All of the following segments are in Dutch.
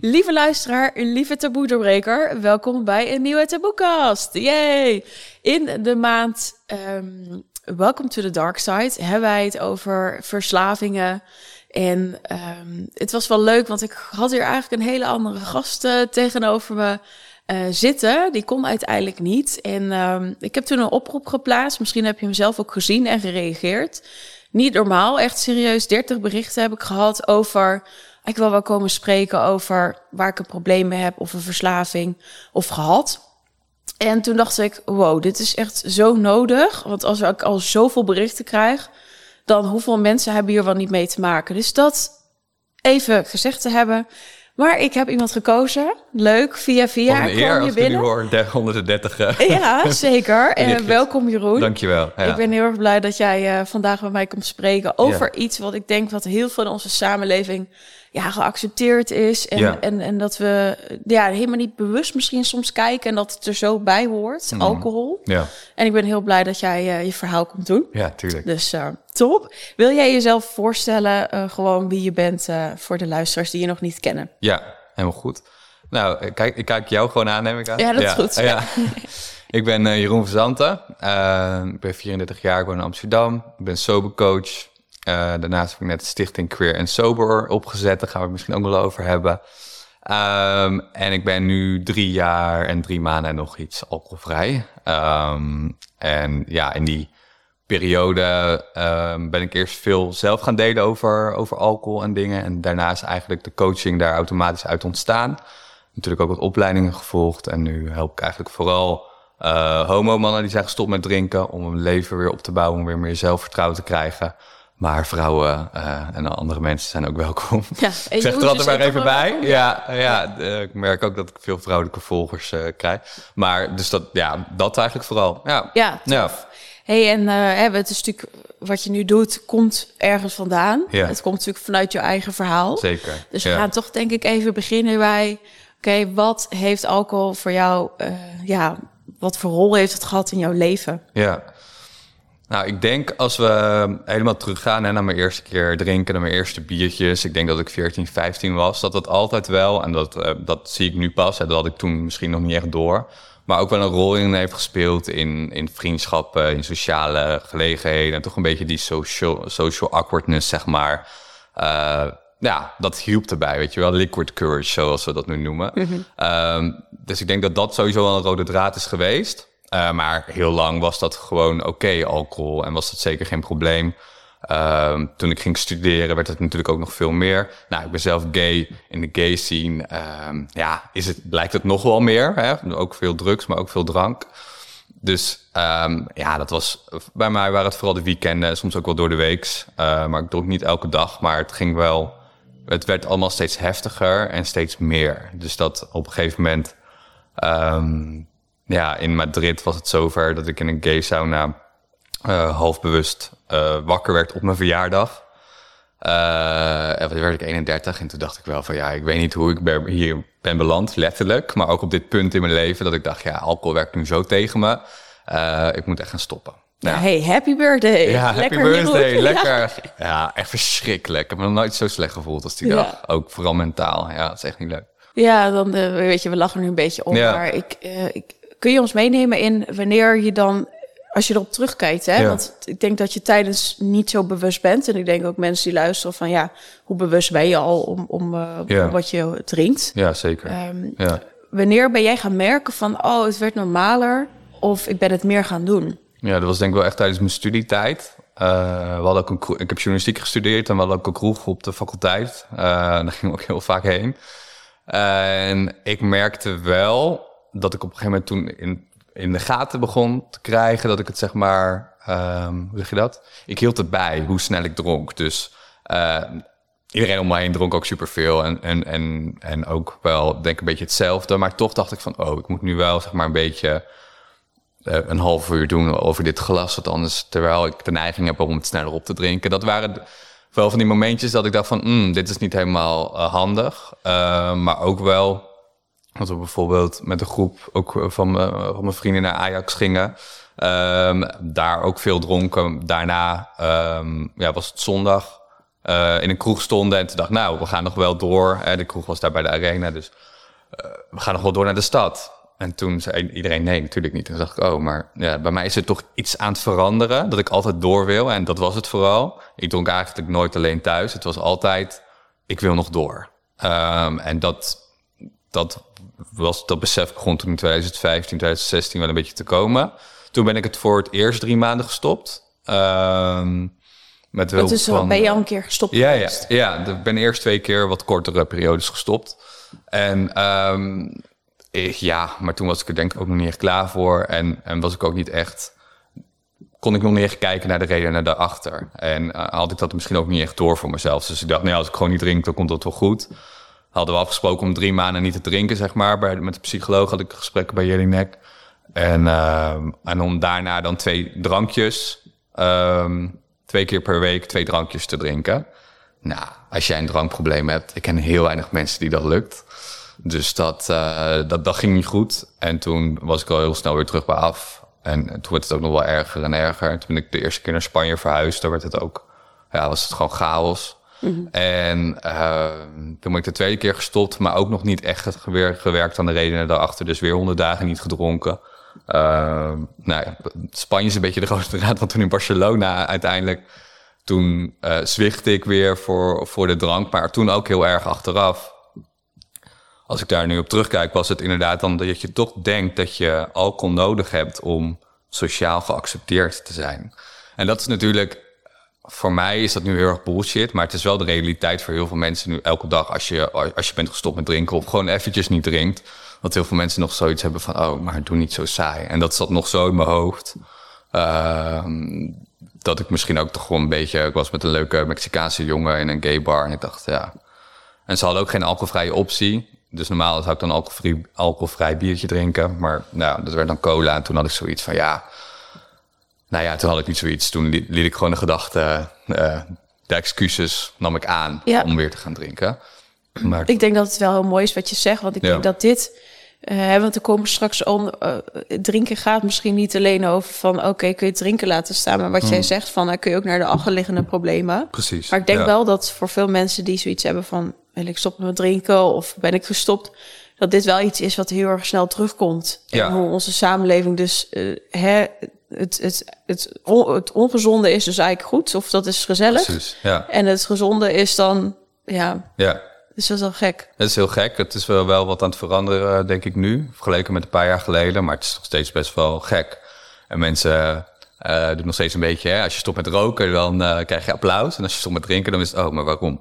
Lieve luisteraar, lieve taboe-doorbreker, welkom bij een nieuwe taboekast. Yay! In de maand um, Welcome to the Dark Side hebben wij het over verslavingen. En um, het was wel leuk, want ik had hier eigenlijk een hele andere gast uh, tegenover me uh, zitten. Die kon uiteindelijk niet. En um, ik heb toen een oproep geplaatst. Misschien heb je hem zelf ook gezien en gereageerd. Niet normaal, echt serieus 30 berichten heb ik gehad over ik wil wel komen spreken over waar ik een probleem mee heb of een verslaving of gehad. En toen dacht ik, wow, dit is echt zo nodig. Want als ik al zoveel berichten krijg, dan hoeveel mensen hebben hier wel niet mee te maken. Dus dat even gezegd te hebben. Maar ik heb iemand gekozen. Leuk, via via. Een eer kwam je binnen. hoor, 130. Eh. Ja, zeker. En welkom Jeroen. Dankjewel. Ja. Ik ben heel erg blij dat jij uh, vandaag met mij komt spreken over iets wat ik denk wat heel veel in onze samenleving ja, geaccepteerd is. En, ja. en, en dat we ja, helemaal niet bewust misschien soms kijken en dat het er zo bij hoort, mm. alcohol. Ja. En ik ben heel blij dat jij uh, je verhaal komt doen. Ja, tuurlijk. Dus uh, top. Wil jij jezelf voorstellen, uh, gewoon wie je bent voor de luisteraars die je nog niet kennen? Ja, helemaal goed. Nou, kijk, ik kijk jou gewoon aan, neem ik aan. Ja, dat is goed. Ja. ik ben Jeroen Verzanten. ik ben 34 jaar, ik woon in Amsterdam. Ik ben sobercoach. Uh, daarnaast heb ik net stichting Queer and Sober opgezet. Daar gaan we het misschien ook wel over hebben. Um, en ik ben nu drie jaar en drie maanden nog iets alcoholvrij. Um, en ja, in die periode um, ben ik eerst veel zelf gaan delen over, over alcohol en dingen. En daarna is eigenlijk de coaching daar automatisch uit ontstaan. Natuurlijk ook wat opleidingen gevolgd. En nu help ik eigenlijk vooral uh, homo-mannen die zijn gestopt met drinken... om hun leven weer op te bouwen, om weer meer zelfvertrouwen te krijgen... Maar vrouwen uh, en andere mensen zijn ook welkom. Ja, ik zeg er altijd maar even bij. Ja, ja, ja. Uh, ik merk ook dat ik veel vrouwelijke volgers uh, krijg. Maar dus dat, ja, dat eigenlijk vooral. Ja, ja, ja. hey, en het is natuurlijk wat je nu doet, komt ergens vandaan. Ja. Het komt natuurlijk vanuit je eigen verhaal. Zeker. Dus we gaan toch denk ik even beginnen bij... Oké, wat heeft alcohol voor jou... ja, wat voor rol heeft het gehad in jouw leven? Ja, nou, ik denk als we helemaal teruggaan hè, naar mijn eerste keer drinken, naar mijn eerste biertjes. Ik denk dat ik 14, 15 was. Dat dat altijd wel, en dat, uh, dat zie ik nu pas, hè, dat had ik toen misschien nog niet echt door. Maar ook wel een rol in heeft gespeeld in, in vriendschappen, in sociale gelegenheden. En toch een beetje die social, social awkwardness, zeg maar. Uh, ja, dat hielp erbij, weet je wel. Liquid courage, zoals we dat nu noemen. Mm -hmm. um, dus ik denk dat dat sowieso wel een rode draad is geweest. Uh, maar heel lang was dat gewoon oké, alcohol. En was dat zeker geen probleem. Uh, toen ik ging studeren werd het natuurlijk ook nog veel meer. Nou, ik ben zelf gay in de gay scene. Uh, ja, is het, blijkt het nog wel meer. Hè? Ook veel drugs, maar ook veel drank. Dus um, ja, dat was bij mij waren het vooral de weekenden, soms ook wel door de weeks. Uh, maar ik dronk niet elke dag, maar het ging wel. Het werd allemaal steeds heftiger en steeds meer. Dus dat op een gegeven moment ja, in Madrid was het zover dat ik in een gay sauna uh, half bewust uh, wakker werd op mijn verjaardag. Uh, en werd ik 31 en toen dacht ik wel van ja, ik weet niet hoe ik hier ben beland, letterlijk. Maar ook op dit punt in mijn leven dat ik dacht, ja, alcohol werkt nu zo tegen me. ik moet echt gaan stoppen. Ja. Hey, happy birthday. Ja, lekker happy birthday. Lekker. Ja. echt verschrikkelijk. Ik heb me nog nooit zo slecht gevoeld als die ja. dag. Ook vooral mentaal. Ja, dat is echt niet leuk. Ja, dan weet je, we lachen nu een beetje om. Maar ik, ik, Kun je ons meenemen in wanneer je dan, als je erop terugkijkt, hè? Want ik denk dat je tijdens niet zo bewust bent. En ik denk ook mensen die luisteren van ja, hoe bewust ben je al om, om, uh, wat je drinkt? Ja, zeker. Um, ja. Wanneer ben jij gaan merken van oh, het werd normaler of ik ben het meer gaan doen? Ja, dat was denk ik wel echt tijdens mijn studietijd. Uh, we hadden ook een, ik heb journalistiek gestudeerd en we hadden ook een kroeg op de faculteit. Uh, daar ging ik ook heel vaak heen. en ik merkte wel dat ik op een gegeven moment toen in, in de gaten begon te krijgen dat ik het zeg maar, um, hoe zeg je dat? Ik hield het bij hoe snel ik dronk. Dus uh, iedereen om mij heen dronk ook superveel en, en, en, en ook wel denk een beetje hetzelfde. Maar toch dacht ik van, oh, ik moet nu wel zeg maar een beetje uh, een half uur doen over dit glas. Want anders, terwijl ik de neiging heb om het sneller op te drinken. Dat waren wel van die momentjes dat ik dacht van, mm, dit is niet helemaal uh, handig. Maar ook wel dat we bijvoorbeeld met een groep ook van, me, van mijn vrienden naar Ajax gingen. Um, daar ook veel dronken. Daarna um, ja, was het zondag. eh, in een kroeg stonden en toen dacht, nou, we gaan nog wel door. De kroeg was daar bij de arena, dus eh, we gaan nog wel door naar de stad. En toen zei iedereen nee, natuurlijk niet. En toen dacht ik, oh, maar ja, bij mij is er toch iets aan het veranderen. Dat ik altijd door wil. En dat was het vooral. Ik dronk eigenlijk nooit alleen thuis. Het was altijd, ik wil nog door. Ehm, en dat, dat, was, dat besef begon toen in 2015, 2016 wel een beetje te komen. Toen ben ik het voor het eerst drie maanden gestopt. Ehm, met hulp dus van, ben je al een keer gestopt ja, Ja, ja, ik ben eerst twee keer wat kortere periodes gestopt. En um, ja, maar toen was ik er denk ik ook nog niet echt klaar voor. En, en was ik ook niet echt... Kon ik nog niet echt kijken naar de redenen daarachter. En uh, had ik dat misschien ook niet echt door voor mezelf. Dus ik dacht, nou als ik gewoon niet drink, dan komt dat wel goed. Hadden we afgesproken om drie maanden niet te drinken, zeg maar. Bij, met de psycholoog had ik gesprekken bij Jelinek. En, uh, en om daarna dan twee drankjes... Um, twee keer per week twee drankjes te drinken. Nou, als jij een drankprobleem hebt, ik ken heel weinig mensen die dat lukt. Dus dat, uh, dat, dat ging niet goed. En toen was ik al heel snel weer terug bij af. En toen werd het ook nog wel erger en erger. Toen ben ik de eerste keer naar Spanje verhuisd. Daar werd het ook, ja, was het gewoon chaos. -hmm. En uh, toen ben ik de tweede keer gestopt, maar ook nog niet echt weer gewerkt aan de redenen daarachter. Dus weer honderd dagen niet gedronken. Uh, nou Spanje is een beetje de grootste raad, want toen in Barcelona uiteindelijk, toen uh, zwichtte ik weer voor, voor de drank, maar toen ook heel erg achteraf als ik daar nu op terugkijk, was het inderdaad dan dat je toch denkt dat je alcohol nodig hebt om sociaal geaccepteerd te zijn. En dat is natuurlijk, voor mij is dat nu heel erg bullshit, maar het is wel de realiteit voor heel veel mensen nu elke dag als je, als je bent gestopt met drinken of gewoon eventjes niet drinkt. Dat heel veel mensen nog zoiets hebben van, oh, maar doe niet zo saai. En dat zat nog zo in mijn hoofd. Uh, dat ik misschien ook toch gewoon een beetje, ik was met een leuke Mexicaanse jongen in een gay bar en ik dacht, ja. En ze hadden ook geen alcoholvrije optie. Dus normaal zou ik dan alcoholvrij, alcoholvrij biertje drinken. Maar nou, dat werd dan cola. En toen had ik zoiets van ja. Nou ja, toen had ik niet zoiets. Toen liet, ik gewoon de gedachte. Uh, de excuses nam ik aan om weer te gaan drinken. Maar... Ik denk dat het wel heel mooi is wat je zegt. Want ik denk dat dit. Uh, want er komen straks om. Uh, drinken gaat misschien niet alleen over van. Oké, kun je drinken laten staan. Maar wat jij hmm. zegt van. Dan kun je ook naar de achterliggende problemen. Precies. Maar ik denk wel dat voor veel mensen die zoiets hebben van wil ik stoppen met drinken of ben ik gestopt? Dat dit wel iets is wat heel erg snel terugkomt. Ja. En hoe onze samenleving dus hè, het, het, het, on, het ongezonde is dus eigenlijk goed, of dat is gezellig. Precies, ja. En het gezonde is dan, ja, ja. Dus dat is wel gek. Het is heel gek. Het is wel, wel wat aan het veranderen, denk ik nu. Vergeleken met een paar jaar geleden. Maar het is nog steeds best wel gek. En mensen uh, doen nog steeds een beetje... Hè, als je stopt met roken, dan uh, krijg je applaus. En als je stopt met drinken, dan is het... Oh, maar waarom?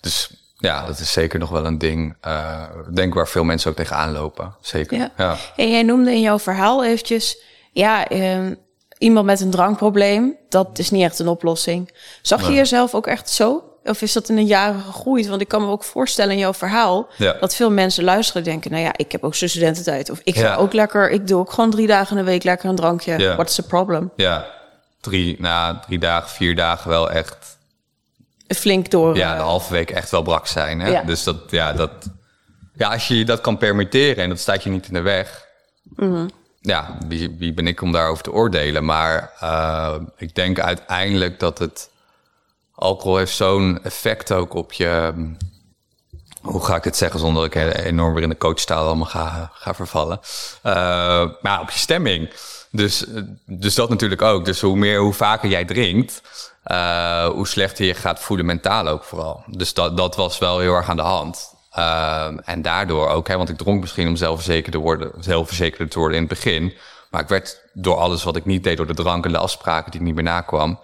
Dus ja, dat is zeker nog wel een ding. Uh, denk waar veel mensen ook tegenaan lopen. Zeker. Ja. ja. En jij noemde in jouw verhaal eventjes, ja, uh, iemand met een drankprobleem, dat is niet echt een oplossing. Zag je jezelf ook echt zo? Of is dat in een jaren gegroeid? Want ik kan me ook voorstellen in jouw verhaal ja. dat veel mensen luisteren en denken: Nou ja, ik heb ook zo'n studententijd. Of ik ga ja. ook lekker, ik doe ook gewoon drie dagen in de week lekker een drankje. Ja. What's the problem? Ja, drie, nou, drie dagen, vier dagen wel echt flink door. Ja, de eh, halve week echt wel brak zijn. Hè? Dus dat, ja, dat, ja, als je dat kan permitteren en dat staat je niet in de weg. Mm Ja, wie, wie ben ik om daarover te oordelen? Maar uh, ik denk uiteindelijk dat het alcohol heeft zo'n effect ook op je. Hoe ga ik het zeggen zonder dat ik enorm weer in de coachtaal allemaal ga, ga vervallen? Uh, maar op je stemming. Dus, dus dat natuurlijk ook. Dus hoe meer, hoe vaker jij drinkt, uh, hoe slechter je gaat voelen mentaal ook vooral. Dus dat, dat was wel heel erg aan de hand. Uh, en daardoor ook, hè, want ik dronk misschien om zelfverzekerd te worden, zelfverzekerd te worden in het begin. Maar ik werd door alles wat ik niet deed, door de drank en de afspraken die ik niet meer nakwam,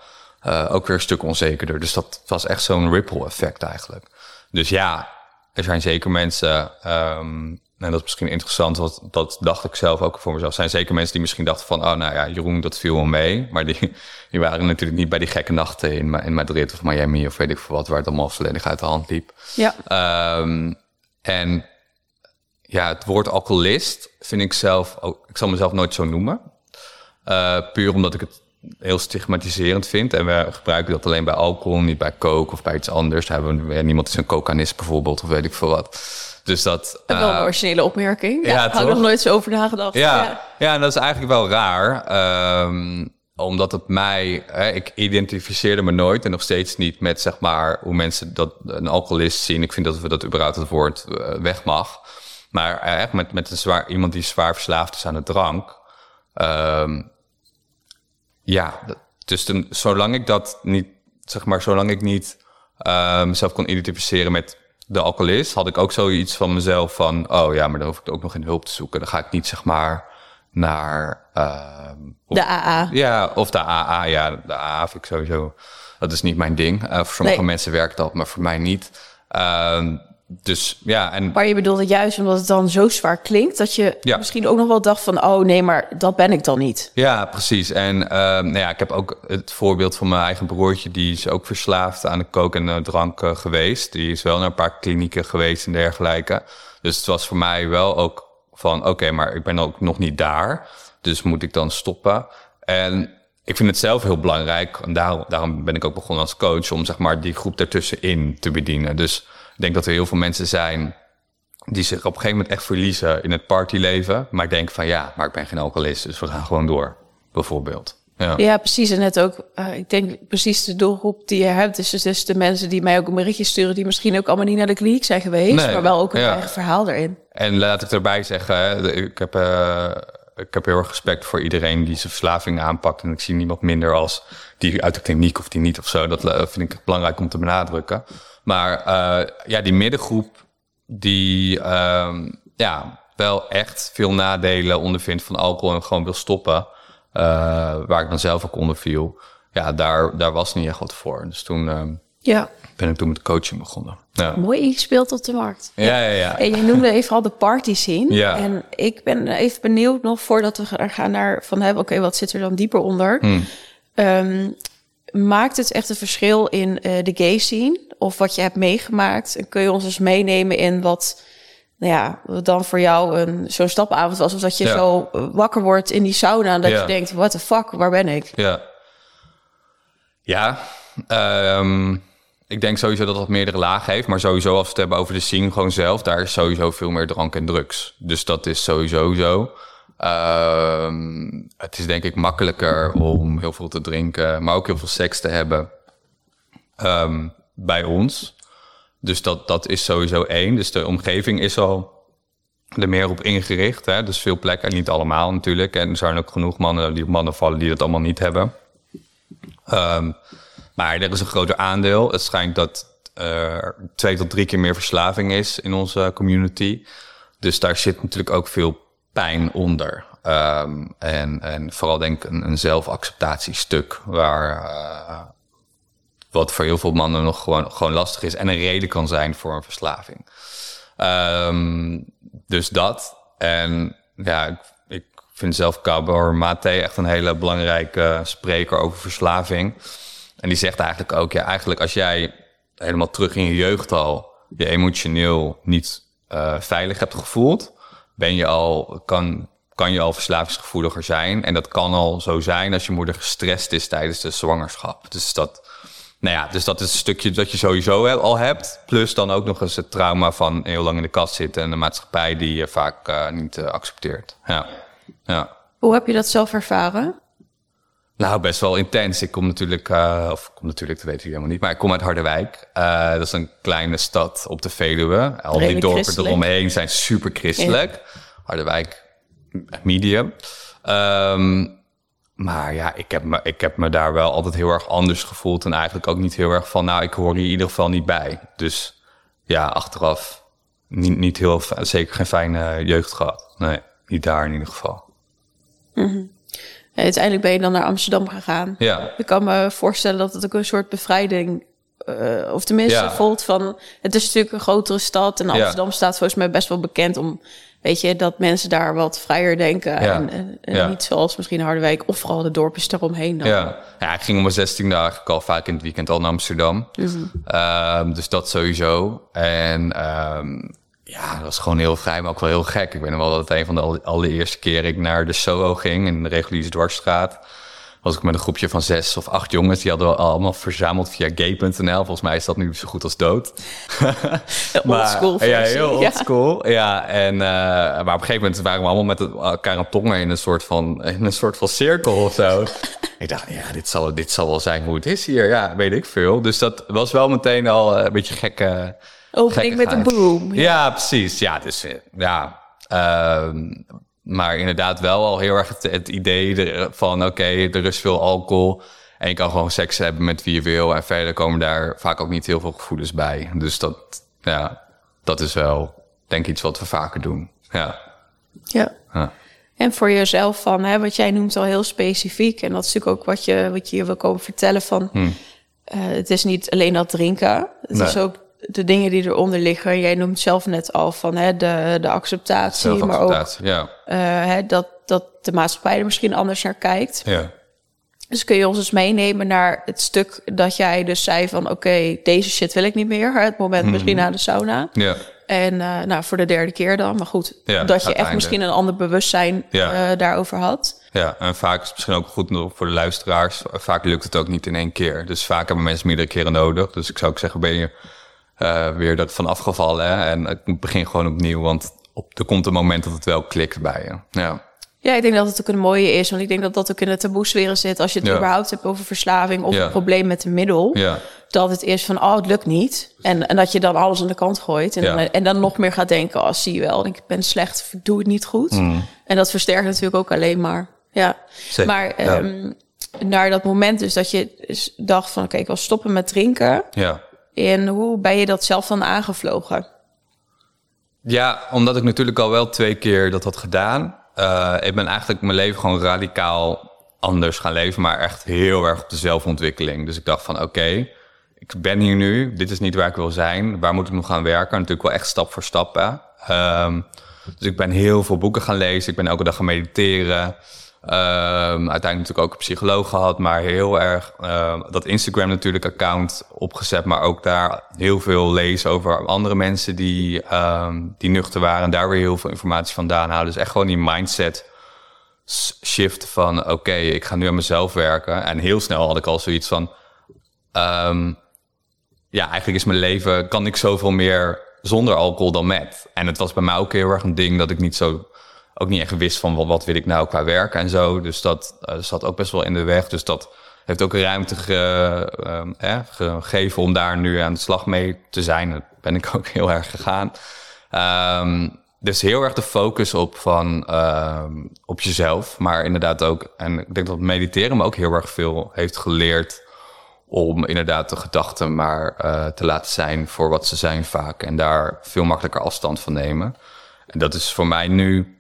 uh, ook weer een stuk onzekerder. Dus dat was echt zo'n ripple effect eigenlijk. Dus ja, er zijn zeker mensen um, en dat is misschien interessant, want dat dacht ik zelf ook voor mezelf. Er zijn zeker mensen die misschien dachten van, oh nou ja, Jeroen, dat viel wel mee. Maar die, die waren natuurlijk niet bij die gekke nachten in, in Madrid of Miami of weet ik veel wat, waar het allemaal volledig uit de hand liep. Ja. Um, en ja, het woord alcoholist vind ik zelf, ook, ik zal mezelf nooit zo noemen. Uh, puur omdat ik het heel stigmatiserend vind. En we gebruiken dat alleen bij alcohol, niet bij coke of bij iets anders. Daar hebben we, niemand is een cocanist bijvoorbeeld, of weet ik veel wat. Dus dat... Uh, wel een eh, originele opmerking. Ja, ja had ik nog nooit zo over nagedacht. Ja, ja. ja, en dat is eigenlijk wel raar. Um, omdat het mij, hè, ik identificeerde me nooit en nog steeds niet met zeg maar hoe mensen dat een alcoholist zien. Ik vind dat we dat überhaupt het woord eh, weg mag. Maar eh, echt met, met een zwaar, iemand die zwaar verslaafd is aan de drank. Ehm, ja, dus toen, zolang ik dat niet, zeg maar, zolang ik niet eh, mezelf kon identificeren met de alcoholist, had ik ook zoiets van mezelf van, oh ja, maar dan hoef ik ook nog geen hulp te zoeken. Dan ga ik niet, zeg maar, naar. ehm, De AA. ja, of de AA. Ja, de AA vind ik sowieso. Dat is niet mijn ding. Eh, voor sommige Nee. mensen werkt dat, maar voor mij niet. Ehm, dus ja, en Maar je bedoelde juist omdat het dan zo zwaar klinkt... dat je Ja. misschien ook nog wel dacht van... oh nee, maar dat ben ik dan niet. Ja, precies. En ehm, nou ja, ik heb ook het voorbeeld van mijn eigen broertje, die is ook verslaafd aan de kook en de drank eh, geweest. Die is wel naar een paar klinieken geweest en dergelijke. Dus het was voor mij wel ook van, oké, maar ik ben ook nog niet daar. Dus moet ik dan stoppen? En ik vind het zelf heel belangrijk. En daarom, daarom ben ik ook begonnen als coach, om zeg maar die groep daartussenin te bedienen. Dus ik denk dat er heel veel mensen zijn die zich op een gegeven moment echt verliezen in het partyleven. Maar ik denk van ja, maar ik ben geen alcoholist, dus we gaan gewoon door, bijvoorbeeld. Ja, Ja, precies. En net ook, eh, ik denk precies de doelgroep die je hebt... dus, dus de mensen die mij ook een berichtje sturen... die misschien ook allemaal niet naar de kliniek zijn geweest... Nee, maar wel ook een ja. eigen verhaal erin. En laat ik erbij zeggen, ik heb, eh, ik heb heel erg respect voor iedereen die zijn verslaving aanpakt. En ik zie niemand minder als die uit de kliniek of die niet of zo. Dat eh, vind ik belangrijk om te benadrukken. Maar eh, ja, die middengroep die ehm, ja, wel echt veel nadelen ondervindt van alcohol en gewoon wil stoppen. eh, waar ik dan zelf ook onder viel. Ja, daar, daar was niet echt wat voor. Dus toen ehm, Ja, ben ik toen met coaching begonnen. Ja, mooi ingespeeld op de markt. ja, ja. ja. En je noemde even al de party scene. Ja. En ik ben even benieuwd nog voordat we gaan- gaan naar van hebben. Oké, wat zit er dan dieper onder? Hmm. Ehm, maakt het echt een verschil in eh, de gay scene of wat je hebt meegemaakt? En kun je ons eens meenemen in wat, nou ja, wat dan voor jou een zo'n stapavond was, of dat je Ja. zo eh, wakker wordt in die sauna en dat Ja. je denkt, what the fuck, waar ben ik? Ja. Ja, ehm, ik denk sowieso dat dat meerdere lagen heeft. Maar sowieso als we het hebben over de scene gewoon zelf... daar is sowieso veel meer drank en drugs. Dus dat is sowieso zo. Ehm, het is denk ik makkelijker om heel veel te drinken... maar ook heel veel seks te hebben ehm, bij ons. Dus dat, dat is sowieso één. Dus de omgeving is al er meer op ingericht. Hè? Dus veel plekken, niet allemaal natuurlijk. En er zijn ook genoeg mannen die op mannen vallen die dat allemaal niet hebben. Ehm, maar er is een groter aandeel. Het schijnt dat er twee tot drie keer meer verslaving is in onze community. Dus daar zit natuurlijk ook veel pijn onder. Ehm, en, en vooral denk ik een, een zelfacceptatiestuk waar... eh, wat voor heel veel mannen nog gewoon, gewoon lastig is en een reden kan zijn voor een verslaving. Ehm, dus dat. En ja, ik, vind zelf Gabor Mate echt een hele belangrijke spreker over verslaving. En die zegt eigenlijk ook, ja, eigenlijk als jij helemaal terug in je jeugd al je emotioneel niet eh, veilig hebt gevoeld, ben je al, kan, kan je al verslavingsgevoeliger zijn. En dat kan al zo zijn als je moeder gestrest is tijdens de zwangerschap. Dus dat, nou ja, dus dat is een stukje dat je sowieso al hebt. Plus dan ook nog eens het trauma van heel lang in de kast zitten en de maatschappij die je vaak eh, niet eh, accepteert. Ja. ja. Hoe heb je dat zelf ervaren? Nou, best wel intens. Ik kom natuurlijk, eh, of kom natuurlijk, dat weten jullie helemaal niet, maar ik kom uit Harderwijk. Eh, dat is een kleine stad op de Veluwe. Al die dorpen eromheen zijn super christelijk. Harderwijk, medium. Ehm, maar ja, ik heb, me, ik heb me daar wel altijd heel erg anders gevoeld. En eigenlijk ook niet heel erg van, nou, ik hoor hier in ieder geval niet bij. Dus ja, achteraf niet, niet heel, zeker geen fijne jeugd gehad. Nee, niet daar in ieder geval. En uiteindelijk ben je dan naar Amsterdam gegaan. Ja, Ik kan me voorstellen dat het ook een soort bevrijding, eh, of tenminste Ja. voelt van, het is natuurlijk een grotere stad en Ja. Amsterdam staat volgens mij best wel bekend om, weet je, dat mensen daar wat vrijer denken Ja. en, en, niet zoals misschien Harderwijk of vooral de dorpjes eromheen. Dan. Ja. ja, ik ging om mijn 16 eigenlijk al vaak in het weekend al naar Amsterdam. Ehm, dus dat sowieso. En ehm, ja, dat was gewoon heel vrij, maar ook wel heel gek. Ik weet nog wel dat het een van de alle- allereerste keren ik naar de Soho ging in de reguliere dwarsstraat. was ik met een groepje van zes of acht jongens. Die hadden we allemaal verzameld via gay.nl. Volgens mij is dat nu zo goed als dood. oldschool Ja, heel oldschool. Ja. ja, en, uh, maar op een gegeven moment waren we allemaal met elkaar aan tongen in een soort van, in een soort van cirkel of zo. ik dacht, ja, dit zal, dit zal wel zijn hoe het is hier. Ja, weet ik veel. Dus dat was wel meteen al een beetje gekke... Opening met een boom. Ja. ja, precies. Ja, dus ja... Uh, maar inderdaad wel al heel erg het, idee van oké, er is veel alcohol. En je kan gewoon seks hebben met wie je wil. En verder komen daar vaak ook niet heel veel gevoelens bij. Dus dat, ja, dat is wel denk ik iets wat we vaker doen. Ja. Ja. ja. En voor jezelf van, hè, wat jij noemt al heel specifiek. En dat is natuurlijk ook wat je, wat je hier wil komen vertellen van... Hm. Uh, het is niet alleen dat drinken. Het is ook de dingen die eronder liggen. Jij noemt zelf net al van hè, de, de acceptatie, maar ook ja. uh, hè, dat, dat de maatschappij er misschien anders naar kijkt. Ja. Dus kun je ons eens meenemen naar het stuk dat jij dus zei van... oké, deze shit wil ik niet meer. Het moment mhm. misschien na de sauna. Ja. En uh, nou, voor de derde keer dan. Maar goed, ja, dat je echt misschien een ander bewustzijn ja. uh, daarover had. Ja, en vaak is het misschien ook goed voor de luisteraars. Vaak lukt het ook niet in één keer. Dus vaak hebben mensen meerdere keren nodig. Dus ik zou ook zeggen, ben je uh, weer dat van afgevallen. Hè? En ik begin gewoon opnieuw, want op, er komt een moment dat het wel klikt bij je. Ja. Ja, ik denk dat het ook een mooie is. Want ik denk dat dat ook in de taboesfeer zit. Als je het überhaupt hebt over verslaving of een probleem met een middel. Ja. Dat het is van, oh, het lukt niet. En, en dat je dan alles aan de kant gooit. En, dan, en dan nog meer gaat denken, oh, zie je wel. Ik ben slecht, ik doe het niet goed. Mm. En dat versterkt natuurlijk ook alleen maar. Ja, maar um, naar dat moment dus dat je dacht van, oké, ik wil stoppen met drinken. Ja. En hoe ben je dat zelf dan aangevlogen? Ja, omdat ik natuurlijk al wel twee keer dat had gedaan. Uh, ik ben eigenlijk mijn leven gewoon radicaal anders gaan leven, maar echt heel erg op de zelfontwikkeling. Dus ik dacht van oké, ik ben hier nu, dit is niet waar ik wil zijn. Waar moet ik nog gaan werken? Natuurlijk wel echt stap voor stap. Um, dus ik ben heel veel boeken gaan lezen. Ik ben elke dag gaan mediteren. Um, uiteindelijk natuurlijk ook een psycholoog gehad, maar heel erg uh, dat Instagram natuurlijk account opgezet, maar ook daar heel veel lezen over andere mensen die, um, die nuchter waren en daar weer heel veel informatie vandaan halen. Dus echt gewoon die mindset shift van oké, ik ga nu aan mezelf werken. En heel snel had ik al zoiets van ja, eigenlijk is mijn leven, kan ik zoveel meer zonder alcohol dan met. En het was bij mij ook heel erg een ding dat ik niet zo ook niet echt wist van wat, wat wil ik nou qua werk en zo. Dus dat uh, zat ook best wel in de weg. Dus dat heeft ook ruimte ge, uh, eh, gegeven om daar nu aan de slag mee te zijn. Dat ben ik ook heel erg gegaan. Um, dus heel erg de focus op van uh, op jezelf, maar inderdaad ook. En ik denk dat mediteren me ook heel erg veel heeft geleerd om inderdaad de gedachten maar uh, te laten zijn voor wat ze zijn vaak en daar veel makkelijker afstand van nemen. En dat is voor mij nu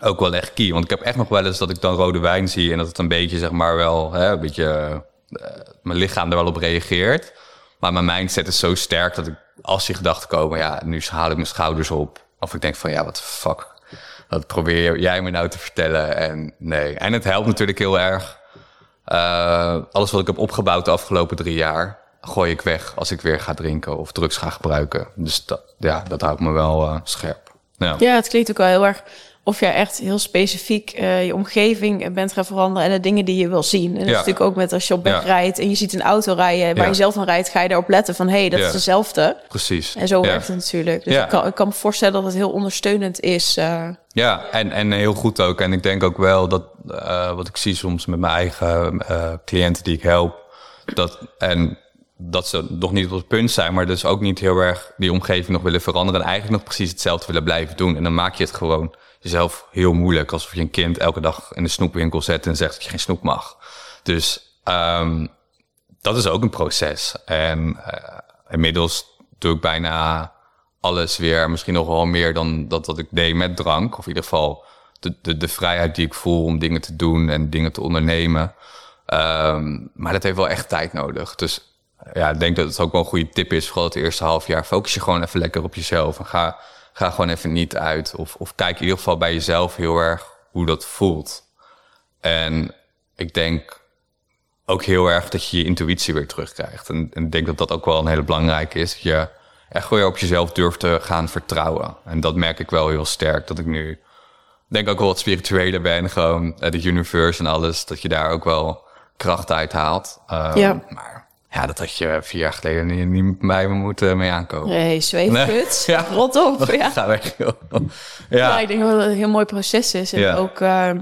ook wel echt key. Want ik heb echt nog wel eens dat ik dan rode wijn zie en dat het een beetje, zeg maar, wel, hè, een beetje, uh, mijn lichaam er wel op reageert. Maar mijn mindset is zo sterk dat ik, als die gedachten komen, ja, nu haal ik mijn schouders op. Of ik denk van, ja, wat fuck. Dat probeer jij me nou te vertellen. En nee. En het helpt natuurlijk heel erg. Uh, alles wat ik heb opgebouwd de afgelopen drie jaar, gooi ik weg als ik weer ga drinken of drugs ga gebruiken. Dus dat, ja, dat houdt me wel uh, scherp. Ja. ja, het klinkt ook wel heel erg of jij echt heel specifiek uh, je omgeving bent gaan veranderen en de dingen die je wil zien. En dat is natuurlijk ook met als je op weg rijdt en je ziet een auto rijden waar je zelf van rijdt, ga je daarop letten van hé, hey, dat is dezelfde. Precies. En zo werkt het natuurlijk. Dus ik kan, ik, kan, me voorstellen dat het heel ondersteunend is. Uh... Ja, en, en heel goed ook. En ik denk ook wel dat uh, wat ik zie soms met mijn eigen cliënten die ik help, dat en dat ze nog niet op het punt zijn, maar dus ook niet heel erg die omgeving nog willen veranderen en eigenlijk nog precies hetzelfde willen blijven doen. En dan maak je het gewoon jezelf heel moeilijk. Alsof je een kind elke dag in de snoepwinkel zet en zegt dat je geen snoep mag. Dus um, dat is ook een proces. En uh, inmiddels doe ik bijna alles weer. Misschien nog wel meer dan dat wat ik deed met drank. Of in ieder geval de, de, de vrijheid die ik voel om dingen te doen en dingen te ondernemen. Um, maar dat heeft wel echt tijd nodig. Dus ja, ik denk dat het ook wel een goede tip is. Vooral het eerste half jaar. Focus je gewoon even lekker op jezelf. En ga ga gewoon even niet uit. Of, of kijk in ieder geval bij jezelf heel erg hoe dat voelt. En ik denk ook heel erg dat je je intuïtie weer terugkrijgt. En, en ik denk dat dat ook wel een hele belangrijke is. Dat je echt weer op jezelf durft te gaan vertrouwen. En dat merk ik wel heel sterk. Dat ik nu denk ook wel wat spiritueler ben. Gewoon uh, de universe en alles. Dat je daar ook wel kracht uit haalt. Uh, Ja. Maar ja, dat had je vier jaar geleden niet, niet bij me moeten mee aankomen. Nee, zweefput. Nee. Ja. Rot op. Ja. Ga weg. Ja, Ja, ik denk wel dat het een heel mooi proces is. En Ja. ook, ehm,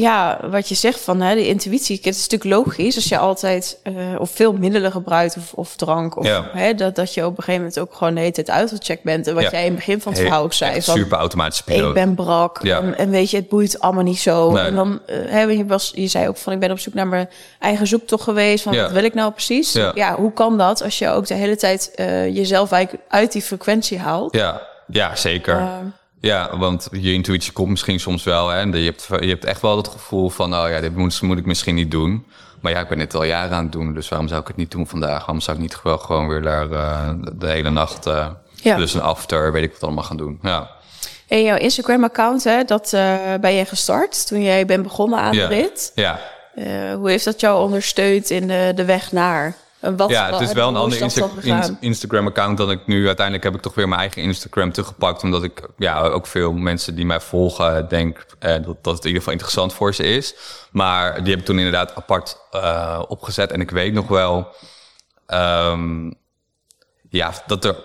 ja, wat je zegt van hè, de intuïtie. Het is natuurlijk logisch als je altijd eh, of veel middelen gebruikt of, of drank. Of, Ja. hè, dat, dat je op een gegeven moment ook gewoon de hele tijd uitgecheckt bent. En wat Ja. jij in het begin van het verhaal ook zei. Van, super automatische piloot. ik ben brak. Ja. En, en weet je, het boeit allemaal niet zo. Nee. En dan, eh, hè, je, was, je zei ook van, ik ben op zoek naar mijn eigen zoektocht geweest. Van, Ja. wat wil ik nou precies? Ja. hoe kan dat als je ook de hele tijd eh, jezelf eigenlijk uit die frequentie haalt? Ja, ja zeker. Ja, want je intuïtie komt misschien soms wel. Hè? En Je, hebt, je hebt echt wel het gevoel van, oh ja, dit moet, moet ik misschien niet doen. Maar ja, ik ben dit al jaren aan het doen, dus waarom zou ik het niet doen vandaag? Waarom zou ik niet wel gewoon weer daar eh, de hele nacht, Ja. dus een after, weet ik wat allemaal gaan doen. Ja, En jouw Instagram-account, hè, dat eh, ben je gestart toen jij bent begonnen aan Ja. de rit. ja. Hoe heeft dat jou ondersteund in de, de weg naar? Wat, ja het is wel een ander Insta- Instagram-account dan ik nu. Uiteindelijk heb ik toch weer mijn eigen Instagram teruggepakt. Omdat ik ja, ook veel mensen die mij volgen, denk eh, dat, dat het in ieder geval interessant voor ze is. Maar die heb ik toen inderdaad apart eh, opgezet. En ik weet nog wel, ehm, ja, dat er,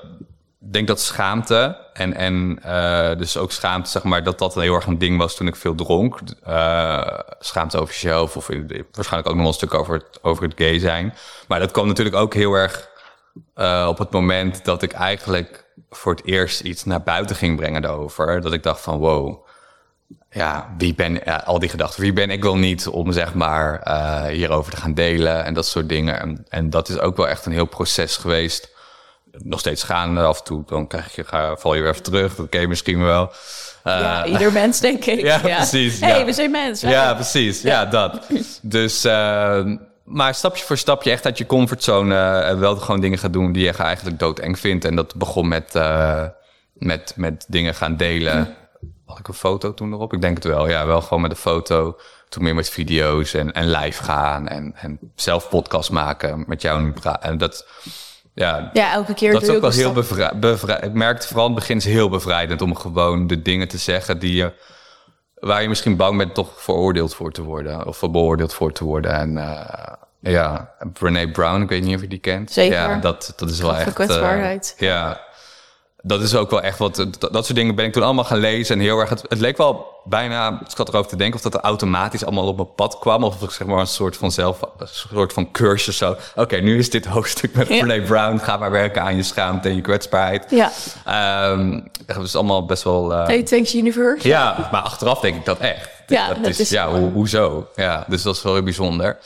denk dat schaamte en, en eh, dus ook schaamte, zeg maar, dat dat heel erg een ding was toen ik veel dronk. Eh, schaamte over jezelf of waarschijnlijk ook nog wel een stuk over het, over het gay zijn. Maar dat kwam natuurlijk ook heel erg eh, op het moment dat ik eigenlijk voor het eerst iets naar buiten ging brengen daarover. Dat ik dacht van wow, ja, wie ben al die gedachten, wie ben ik wel niet om zeg maar hierover te gaan delen en dat soort dingen. En, en dat is ook wel echt een heel proces geweest. Nog steeds gaande af en toe, dan krijg je, ga, val je weer even terug. Dat ken je misschien wel. Eh, ja, ieder mens, denk ik. ja, precies, hey, ja. we zijn mensen. ja, precies. Ja, dat. Dus, eh, maar stapje voor stapje echt uit je comfortzone eh, wel gewoon dingen gaan doen die je eigenlijk doodeng vindt. En dat begon met, eh, met, met dingen gaan delen. Had ik een foto toen erop? Ik denk het wel. Ja, wel gewoon met een foto. Toen meer met video's en, en live gaan en, en zelf podcast maken met jou En dat, ja, Ja, elke keer dat is ook wel heel bevrijdend. Bevri ik merkte vooral in het begin is heel bevrijdend om gewoon de dingen te zeggen die je, waar je misschien bang bent toch veroordeeld voor te worden of beoordeeld voor te worden. En eh, ja, Brene Brown, ik weet niet of je die kent. Zeker. Ja, dat, dat is wel echt. eh, ja, dat is ook wel echt wat. Dat, dat soort dingen ben ik toen allemaal gaan lezen. En heel erg. Het, het leek wel bijna. Ik zat erover te denken of dat er automatisch allemaal op mijn pad kwam. Of ik zeg maar een soort van zelf. Een soort van cursus zo. Oké, nu is dit hoofdstuk met Ja. Brene Brown. Ga maar werken aan je schaamte en je kwetsbaarheid. Ja, Ehm dat is allemaal best wel. eh, hey, thanks universe. ja, maar achteraf denk ik dat echt. Ja, dat dat is, is- ja, ho- hoezo? Ja, dus dat is wel heel bijzonder.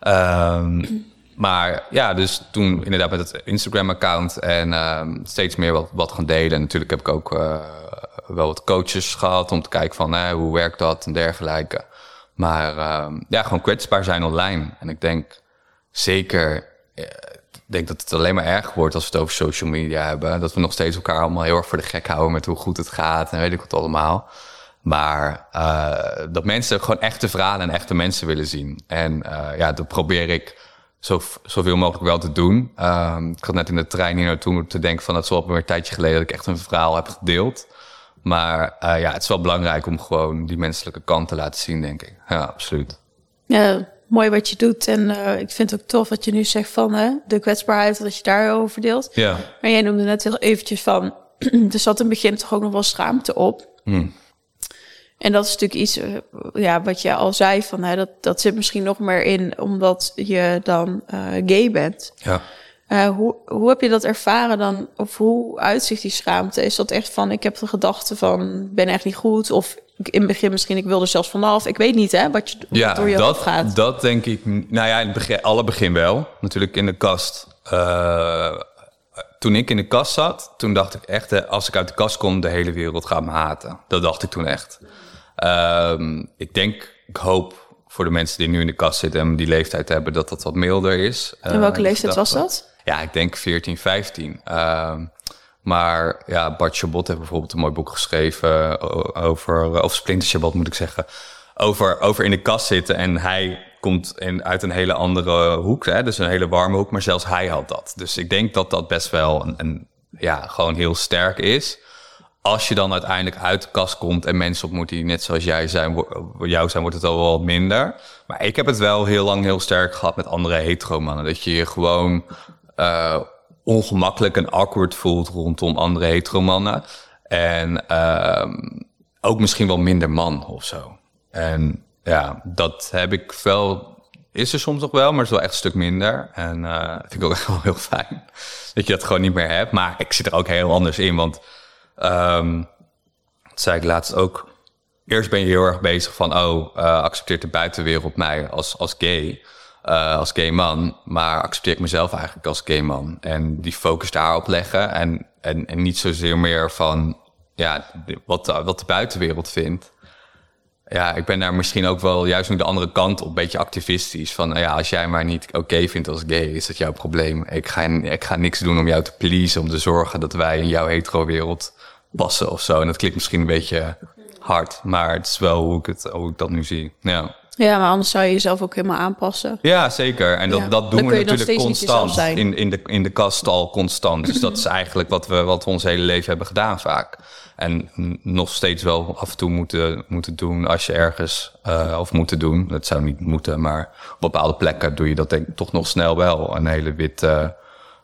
Ehm, maar ja, dus toen inderdaad met het Instagram-account en ehm, steeds meer wat, wat gaan delen. En natuurlijk heb ik ook eh, wel wat coaches gehad om te kijken van hoe werkt dat en dergelijke. Maar ehm, ja, gewoon kwetsbaar zijn online. En ik denk zeker, eh, ik denk dat het alleen maar erger wordt als we het over social media hebben. Dat we nog steeds elkaar allemaal heel erg voor de gek houden met hoe goed het gaat en weet ik wat allemaal. Maar eh, dat mensen gewoon echte verhalen en echte mensen willen zien. En ja, dat probeer ik zo, zoveel mogelijk wel te doen. Ehm, ik had net in de trein hier naartoe te denken van... het is wel weer een tijdje geleden dat ik echt een verhaal heb gedeeld. Maar eh, ja, het is wel belangrijk om gewoon die menselijke kant te laten zien, denk ik. Ja, absoluut. Ja, mooi wat je doet. En eh, ik vind het ook tof wat je nu zegt van hè, de kwetsbaarheid, dat je daarover deelt. Ja, Maar jij noemde net heel eventjes van, er zat in het begin toch ook nog wel schaamte op. Hmm. En dat is natuurlijk iets, eh, ja, wat je al zei, van, hè, dat, dat zit misschien nog meer in omdat je dan eh, gay bent. ja. Eh, hoe, hoe heb je dat ervaren dan? Of hoe uitzicht die schaamte? Is dat echt van, ik heb de gedachte van, ben echt niet goed? Of in het begin misschien, ik wil er zelfs vanaf. Ik weet niet, hè, wat, je, Ja, door je dat, hoofd gaat. dat denk ik. Nou ja, in het begin, alle begin wel. Natuurlijk in de kast. Toen ik in de kast zat, toen dacht ik echt... als ik uit de kast kom, de hele wereld gaat me haten. Dat dacht ik toen echt. Ehm, ik denk, ik hoop voor de mensen die nu in de kast zitten... en die leeftijd hebben, dat dat wat milder is. En welke Eh, leeftijd was dat? Ja, ik denk 14, 15. Ehm, maar ja, Bart Chabot heeft bijvoorbeeld een mooi boek geschreven o- over, of Splinter Chabot moet ik zeggen, over, over in de kast zitten. En hij komt in, uit een hele andere hoek, hè? dus een hele warme hoek, maar zelfs hij had dat. Dus ik denk dat dat best wel een, een, ja, gewoon heel sterk is. Als je dan uiteindelijk uit de kast komt en mensen ontmoet die net zoals jij zijn, jou zijn, wordt het al wel minder. Maar ik heb het wel heel lang heel sterk gehad met andere hetero-mannen. Dat je je gewoon eh, ongemakkelijk en awkward voelt rondom andere hetero-mannen. En ehm, ook misschien wel minder man of zo. En ja, dat heb ik wel. Is er soms nog wel, maar is wel echt een stuk minder. En eh vind ik ook echt wel heel fijn. Dat je dat gewoon niet meer hebt. Maar ik zit er ook heel anders in. Want ehm dat zei ik laatst ook. Eerst ben je heel erg bezig van, oh, eh, accepteert de buitenwereld mij als, als gay, eh, als gay man, maar accepteer ik mezelf eigenlijk als gay man? En die focus daarop leggen en, en, en niet zozeer meer van, ja, wat, de- wat de buitenwereld vindt. Ja, ik ben daar misschien ook wel juist nu de andere kant op, een beetje activistisch. Van nou ja, als jij maar niet oké vindt als gay, is dat jouw probleem. Ik ga, ik ga niks doen om jou te pleasen, om te zorgen dat wij in jouw hetero-wereld passen of zo. En dat klinkt misschien een beetje hard, maar het is wel hoe ik, het, hoe ik dat nu zie. Ja, Ja, maar anders zou je jezelf ook helemaal aanpassen. ja zeker. En dat, Ja. dat doen we natuurlijk constant. In, in, de, in de kast al constant. Dus dat is eigenlijk wat we, wat we ons hele leven hebben gedaan vaak. En nog steeds wel af en toe moeten, moeten doen als je ergens... eh, of moeten doen, dat zou niet moeten... maar op bepaalde plekken doe je dat denk ik toch nog snel wel. Een hele witte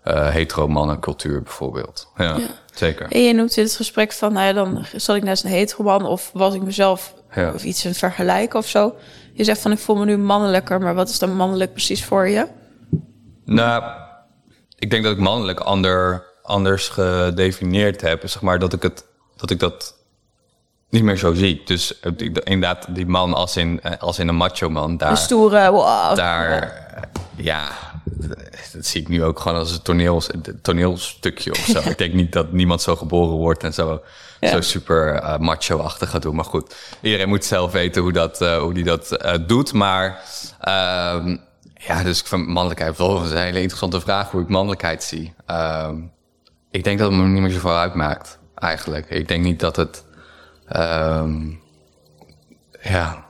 eh hetero mannencultuur bijvoorbeeld. Ja, zeker. En je noemt in het gesprek van, nou ja, dan zat ik naast een heteroman of was ik mezelf Ja. of iets in vergelijken of zo. Je zegt van, ik voel me nu mannelijker, maar wat is dan mannelijk precies voor je? Nou, ik denk dat ik mannelijk ander, anders gedefinieerd heb. Zeg maar dat ik, het, dat ik dat niet meer zo zie. Dus inderdaad, die man als in, eh, als in een macho man, daar, Een stoere, wow. daar ja, dat zie ik nu ook gewoon als een toneel, toneelstukje of zo. Ik denk niet dat niemand zo geboren wordt en zo, Ja. zo super eh, macho-achtig gaat doen. Maar goed, iedereen moet zelf weten hoe, dat, eh, hoe die dat eh, doet. Maar ehm, ja, dus ik vind mannelijkheid wel een hele interessante vraag hoe ik mannelijkheid zie. Ehm, ik denk dat het me niet meer zoveel uitmaakt, eigenlijk. Ik denk niet dat het... ehm, ja,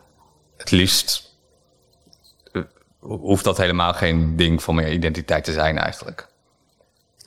het liefst hoeft dat helemaal geen ding van mijn identiteit te zijn eigenlijk.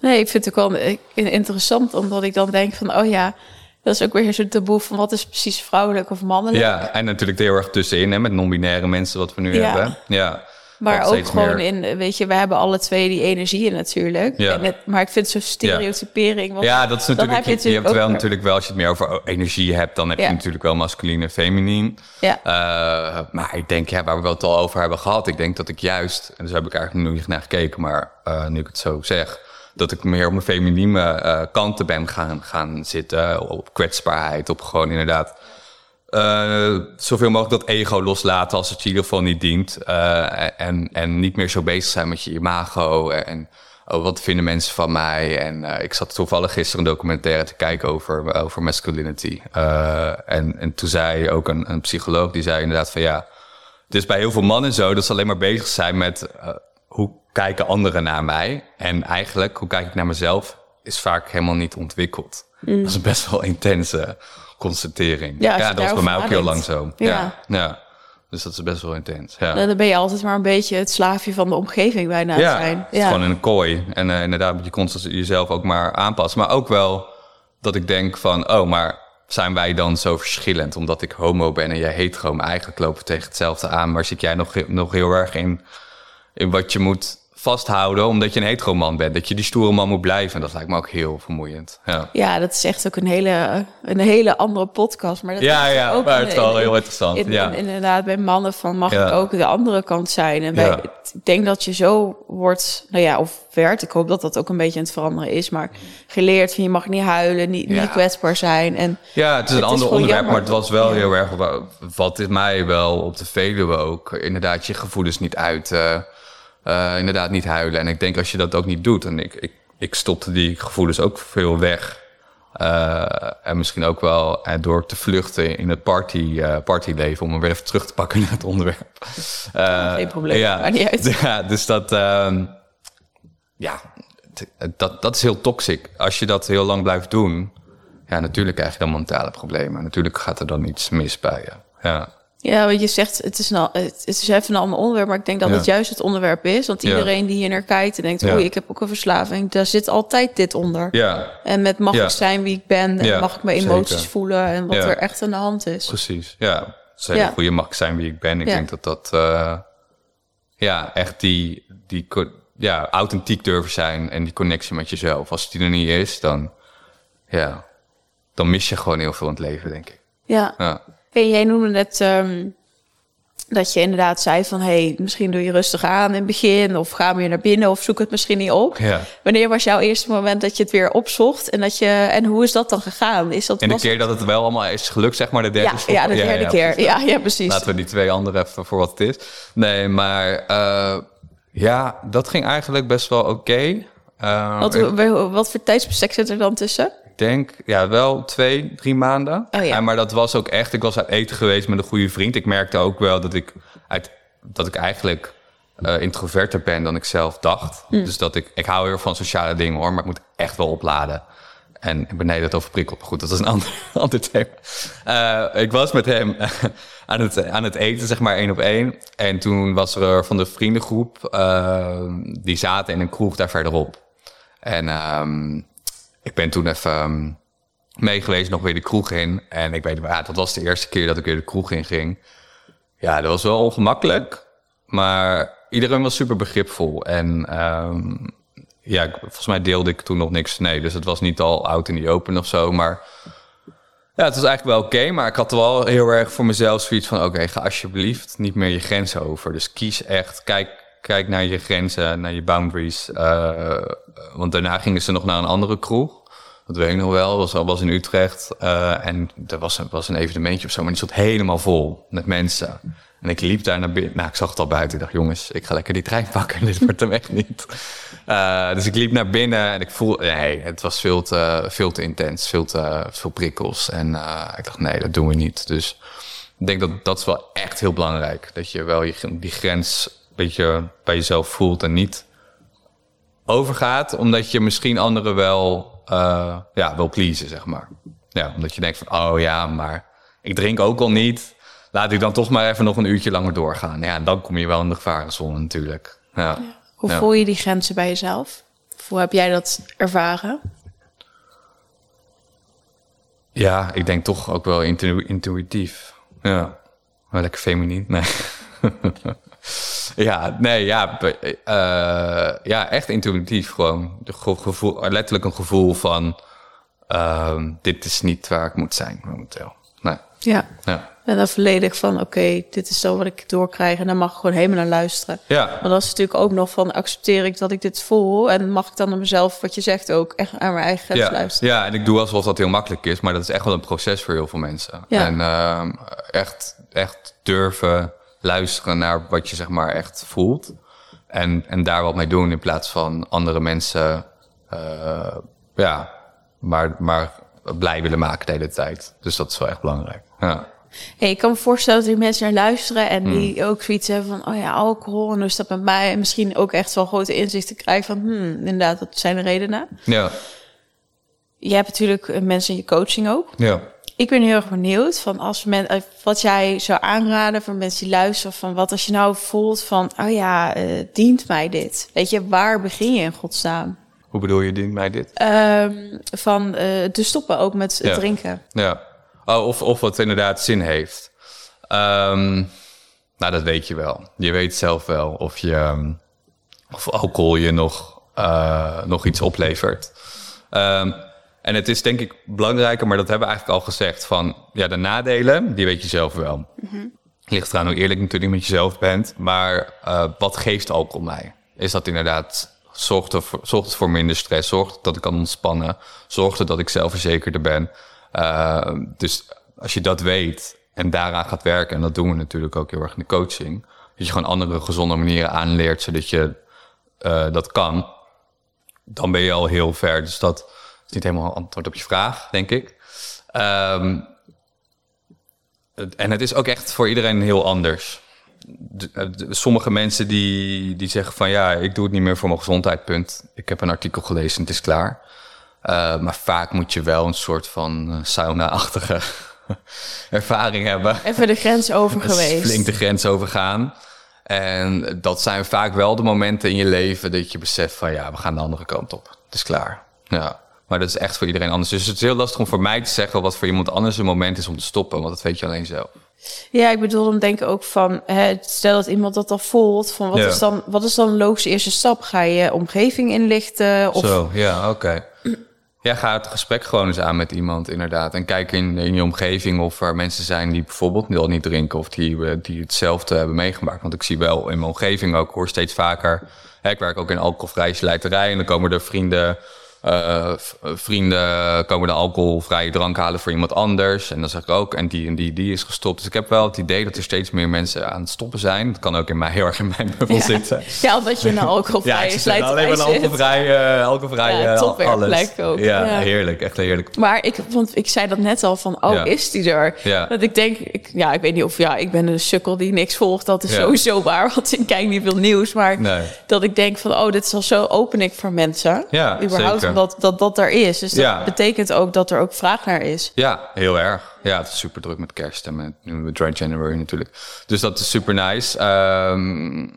Nee, ik vind het ook wel interessant, omdat ik dan denk van, oh ja, dat is ook weer zo'n taboe van wat is precies vrouwelijk of mannelijk. Ja, en natuurlijk heel erg tussenin, hè, met non-binaire mensen wat we nu Ja. hebben. Ja. Maar ook gewoon meer- in, weet je, we hebben alle twee die energieën natuurlijk. Ja. En het, maar ik vind zo'n stereotypering. Want Ja, dat is natuurlijk. heb je Je, hebt wel natuurlijk wel, als je het meer over energie hebt, dan heb Ja. je natuurlijk wel masculin en feminien. Ja. Eh, maar ik denk, ja, waar we het al over hebben gehad, ik denk dat ik juist, en dus heb ik eigenlijk nog niet naar gekeken, maar eh, nu ik het zo zeg, dat ik meer op mijn feminine eh, kanten ben gaan, gaan zitten, op kwetsbaarheid, op gewoon inderdaad eh, zoveel mogelijk dat ego loslaten als het je in ieder geval niet dient. Eh, en, en niet meer zo bezig zijn met je imago. En oh, wat vinden mensen van mij? En eh, ik zat toevallig gisteren een documentaire te kijken over, over masculinity. En, en toen zei ook een, een psycholoog, die zei inderdaad van ja... Het is bij heel veel mannen zo dat ze alleen maar bezig zijn met... hoe kijken anderen naar mij? En eigenlijk, hoe kijk ik naar mezelf? Is vaak helemaal niet ontwikkeld. Dat is best wel intense constatering. Ja, dat was bij mij ook heel lang zo. Ja. Ja. ja. Dus dat is best wel intens. Ja, Dan ben je altijd maar een beetje het slaafje van de omgeving bijna ja zijn. het is gewoon in een kooi. En eh, inderdaad moet je constant jezelf ook maar aanpassen. Maar ook wel dat ik denk van... oh, maar zijn wij dan zo verschillend? Omdat ik homo ben en jij hetero. Maar eigenlijk lopen we tegen hetzelfde aan. Maar zit jij nog, nog heel erg in, in wat je moet vasthouden... omdat je een hetero man bent. Dat je die stoere man moet blijven. En dat lijkt me ook heel vermoeiend. Ja. Ja, dat is echt ook een hele, een hele andere podcast. Maar dat Ja, is ja, ook maar in- het is wel in- heel interessant, in- ja. in- inderdaad, bij mannen van mag Ja. ik ook de andere kant zijn. En bij, Ja. ik denk dat je zo wordt, nou ja, of werd, ik hoop dat dat ook een beetje aan het veranderen is, maar geleerd van je mag niet huilen, niet, niet kwetsbaar zijn. En Ja, het is een Het is ander onderwerp, jammer. maar het was wel heel erg... wa- wat dit mij wel op de Veluwe ook... inderdaad je gevoelens niet uit... eh, eh, inderdaad niet huilen. En ik denk als je dat ook niet doet... en ik, ik, ik stopte die gevoelens ook veel weg... eh, en misschien ook wel eh, door te vluchten in het party, partyleven... om hem weer even terug te pakken naar het onderwerp. Geen probleem, Ja, maakt niet uit. Ja, dus dat... ehm, ja, dat, dat is heel toxic. Als je dat heel lang blijft doen... Ja, natuurlijk krijg je dan mentale problemen. Natuurlijk gaat er dan iets mis bij je. Ja. Ja, wat je zegt, het is, nou, het is even een ander onderwerp, maar ik denk dat Ja. het juist het onderwerp is. Want Ja. iedereen die hier naar kijkt en denkt, oei, ik heb ook een verslaving, daar zit altijd dit onder. Ja, En met mag ik zijn wie ik ben en mag ik mijn emoties zeker. voelen en wat er echt aan de hand is. precies. Ja, hele Ja. goede mag ik zijn wie ik ben. Ik denk dat dat, eh, ja, echt die, die, ja, authentiek durven zijn en die connectie met jezelf. Als die er niet is, dan, ja, dan mis je gewoon heel veel in het leven, denk ik. Ja. Hey, jij noemde net ehm, dat je inderdaad zei van... hey, misschien doe je rustig aan in het begin... of ga meer naar binnen of zoek het misschien niet op. ja. Wanneer was jouw eerste moment dat je het weer opzocht? En, dat je, en hoe is dat dan gegaan? Is dat, En de keer dat het wel allemaal is gelukt, zeg maar, de derde ja, stop- ja, de derde keer. precies. Ja, ja, precies. Laten we die twee andere even voor wat het is. Nee, maar eh, ja, dat ging eigenlijk best wel oké. Eh, wat, wat voor tijdsbestek zit er dan tussen? Denk, ja, wel twee, drie maanden. Oh ja. En maar dat was ook echt, ik was uit eten geweest met een goede vriend. Ik merkte ook wel dat ik, uit, dat ik eigenlijk eh, introverter ben dan ik zelf dacht. Hm. Dus dat ik, ik hou heel van sociale dingen hoor, maar ik moet echt wel opladen. En ik ben nee, dat overprikkeld. Goed, dat is een ander, ander thema. Eh, ik was met hem aan, het, aan het eten, zeg maar één op één. En toen was er van de vriendengroep, eh, die zaten in een kroeg daar verderop. En ehm, ik ben toen even ehm, mee geweest, nog weer de kroeg in. En ik weet, ja, dat was de eerste keer dat ik weer de kroeg in ging. Ja, dat was wel ongemakkelijk. Maar iedereen was super begripvol. En ehm, ja, volgens mij deelde ik toen nog niks. Nee, dus het was niet al oud in die open of zo. Maar ja, het was eigenlijk wel oké. maar ik had wel heel erg voor mezelf zoiets van... oké, ga alsjeblieft niet meer je grenzen over. Dus kies echt, kijk, kijk naar je grenzen, naar je boundaries. Eh, want daarna gingen ze nog naar een andere kroeg. Dat weet ik nog wel. Was, was in Utrecht. Eh, en er was een, was een evenementje of zo, maar die stond helemaal vol met mensen. En ik liep daar naar binnen. Nou, ik zag het al buiten. Ik dacht, jongens, ik ga lekker die trein pakken. Dit wordt hem echt niet. Eh, dus ik liep naar binnen en ik voelde... Nee, het was veel te, veel te intens. Veel te veel prikkels. En ik dacht, nee, dat doen we niet. Dus ik denk dat dat is wel echt heel belangrijk. Dat je wel je, die grens beetje bij jezelf voelt en niet overgaat. Omdat je misschien anderen wel, eh ja, wil pleasen, zeg maar. Ja, omdat je denkt van, oh ja, maar ik drink ook al niet. Laat ik dan toch maar even nog een uurtje langer doorgaan. Ja, dan kom je wel in de gevarenzone natuurlijk. Ja. Hoe Ja. voel je die grenzen bij jezelf? Of hoe heb jij dat ervaren? Ja, ik denk toch ook wel intu- intuïtief. Ja, wel lekker feminien. Nee. ja, nee, ja, eh, ja, echt intuïtief gewoon. De gevoel, letterlijk een gevoel van, ehm, dit is niet waar ik moet zijn momenteel. Nee, Ja. ja. En dan volledig van, oké, dit is zo wat ik doorkrijg. En dan mag ik gewoon helemaal naar luisteren. Ja, Maar dat is natuurlijk ook nog van, accepteer ik dat ik dit voel? En mag ik dan naar mezelf, wat je zegt ook, echt aan mijn eigen grens ja, luisteren? ja, en ik doe alsof dat heel makkelijk is, maar dat is echt wel een proces voor heel veel mensen. Ja. En ehm, echt, echt durven luisteren naar wat je zeg maar echt voelt. En, en daar wat mee doen in plaats van andere mensen eh, ja, maar, maar blij willen maken de hele tijd. Dus dat is wel echt belangrijk. Ja. Hey, ik kan me voorstellen dat er mensen naar luisteren en Hmm. die ook zoiets hebben van, oh ja, alcohol. En is dat met mij? En misschien ook echt wel grote inzichten krijgen van, hmm, inderdaad, dat zijn de redenen. Ja, Je hebt natuurlijk eh, mensen in je coaching ook. ja. Ik ben heel erg benieuwd van als men, eh, wat jij zou aanraden voor mensen die luisteren. Van wat als je nou voelt van, oh ja, eh, dient mij dit? Weet je, waar begin je in godsnaam? Hoe bedoel je dient mij dit? Ehm, van eh, te stoppen ook met Ja. drinken. Ja. Oh, of, of wat inderdaad zin heeft. Ehm, nou, dat weet je wel. Je weet zelf wel of, je, ehm, of alcohol je nog, nog iets oplevert. En het is denk ik belangrijker, maar dat hebben we eigenlijk al gezegd... van ja, de nadelen, die weet je zelf wel. Ligt eraan hoe eerlijk natuurlijk met jezelf bent. Maar eh, wat geeft alcohol mij? Is dat inderdaad... Zorgt, er voor, zorgt het voor minder stress? Zorgt dat ik kan ontspannen? Zorgt dat ik zelfverzekerder ben? Eh, dus als je dat weet en daaraan gaat werken... en dat doen we natuurlijk ook heel erg in de coaching... dat je gewoon andere gezonde manieren aanleert... zodat je eh, dat kan... dan ben je al heel ver. Dus dat is niet helemaal antwoord op je vraag, denk ik. Ehm, het- en het is ook echt voor iedereen heel anders. De- eh, de- sommige mensen die, die zeggen van ja, ik doe het niet meer voor mijn gezondheid, punt. Ik heb een artikel gelezen, het is klaar. Eh, maar vaak moet je wel een soort van eh, sauna-achtige ervaring hebben. Even de grens over geweest. Flink de grens overgaan. En dat zijn vaak wel de momenten in je leven dat je beseft van ja, we gaan de andere kant op. Het is klaar. Ja. Maar dat is echt voor iedereen anders. Dus het is heel lastig om voor mij te zeggen wat voor iemand anders een moment is om te stoppen. Want dat weet je alleen zelf. Ja, ik bedoel, dan denk ik ook van, hè, stel dat iemand dat al voelt, van wat, Ja. is dan, wat is dan een logische eerste stap? Ga je omgeving inlichten? Of, Zo, ja, oké. Ja, ga het gesprek gewoon eens aan met iemand, inderdaad. En kijk in, in je omgeving of er mensen zijn die bijvoorbeeld al niet drinken... of die, eh, die hetzelfde hebben meegemaakt. Want ik zie wel in mijn omgeving ook, hoor steeds vaker... Hè, ik werk ook in alcoholvrije slijterij en dan komen er vrienden... eh, v- vrienden komen de alcoholvrije drank halen voor iemand anders. En dan zeg ik ook, en die en die, die is gestopt. Dus ik heb wel het idee dat er steeds meer mensen aan het stoppen zijn. Dat kan ook in mij, heel erg in mijn bubbel ja. zitten. ja, omdat je een alcoholvrije slijterij alleen maar een zit. alcoholvrij, eh, Ja, eh, alles. ook. Ja, Ja. heerlijk. Echt heerlijk. Maar ik, want ik zei dat net al van, oh, Ja. is die er? Ja. Dat ik denk, ik, ja, ik weet niet of, ja, ik ben een sukkel die niks volgt. Dat is Ja. sowieso waar, want ik kijk niet veel nieuws. Maar Nee. dat ik denk van, oh, dit is al zo open ik voor mensen. Ja, Überhaupt. Omdat dat, dat er is. Dus dat Ja. betekent ook dat er ook vraag naar is. Ja, heel erg. Ja, het is super druk met kerst en met, nu met Dry January natuurlijk. Dus dat is super nice. Ehm,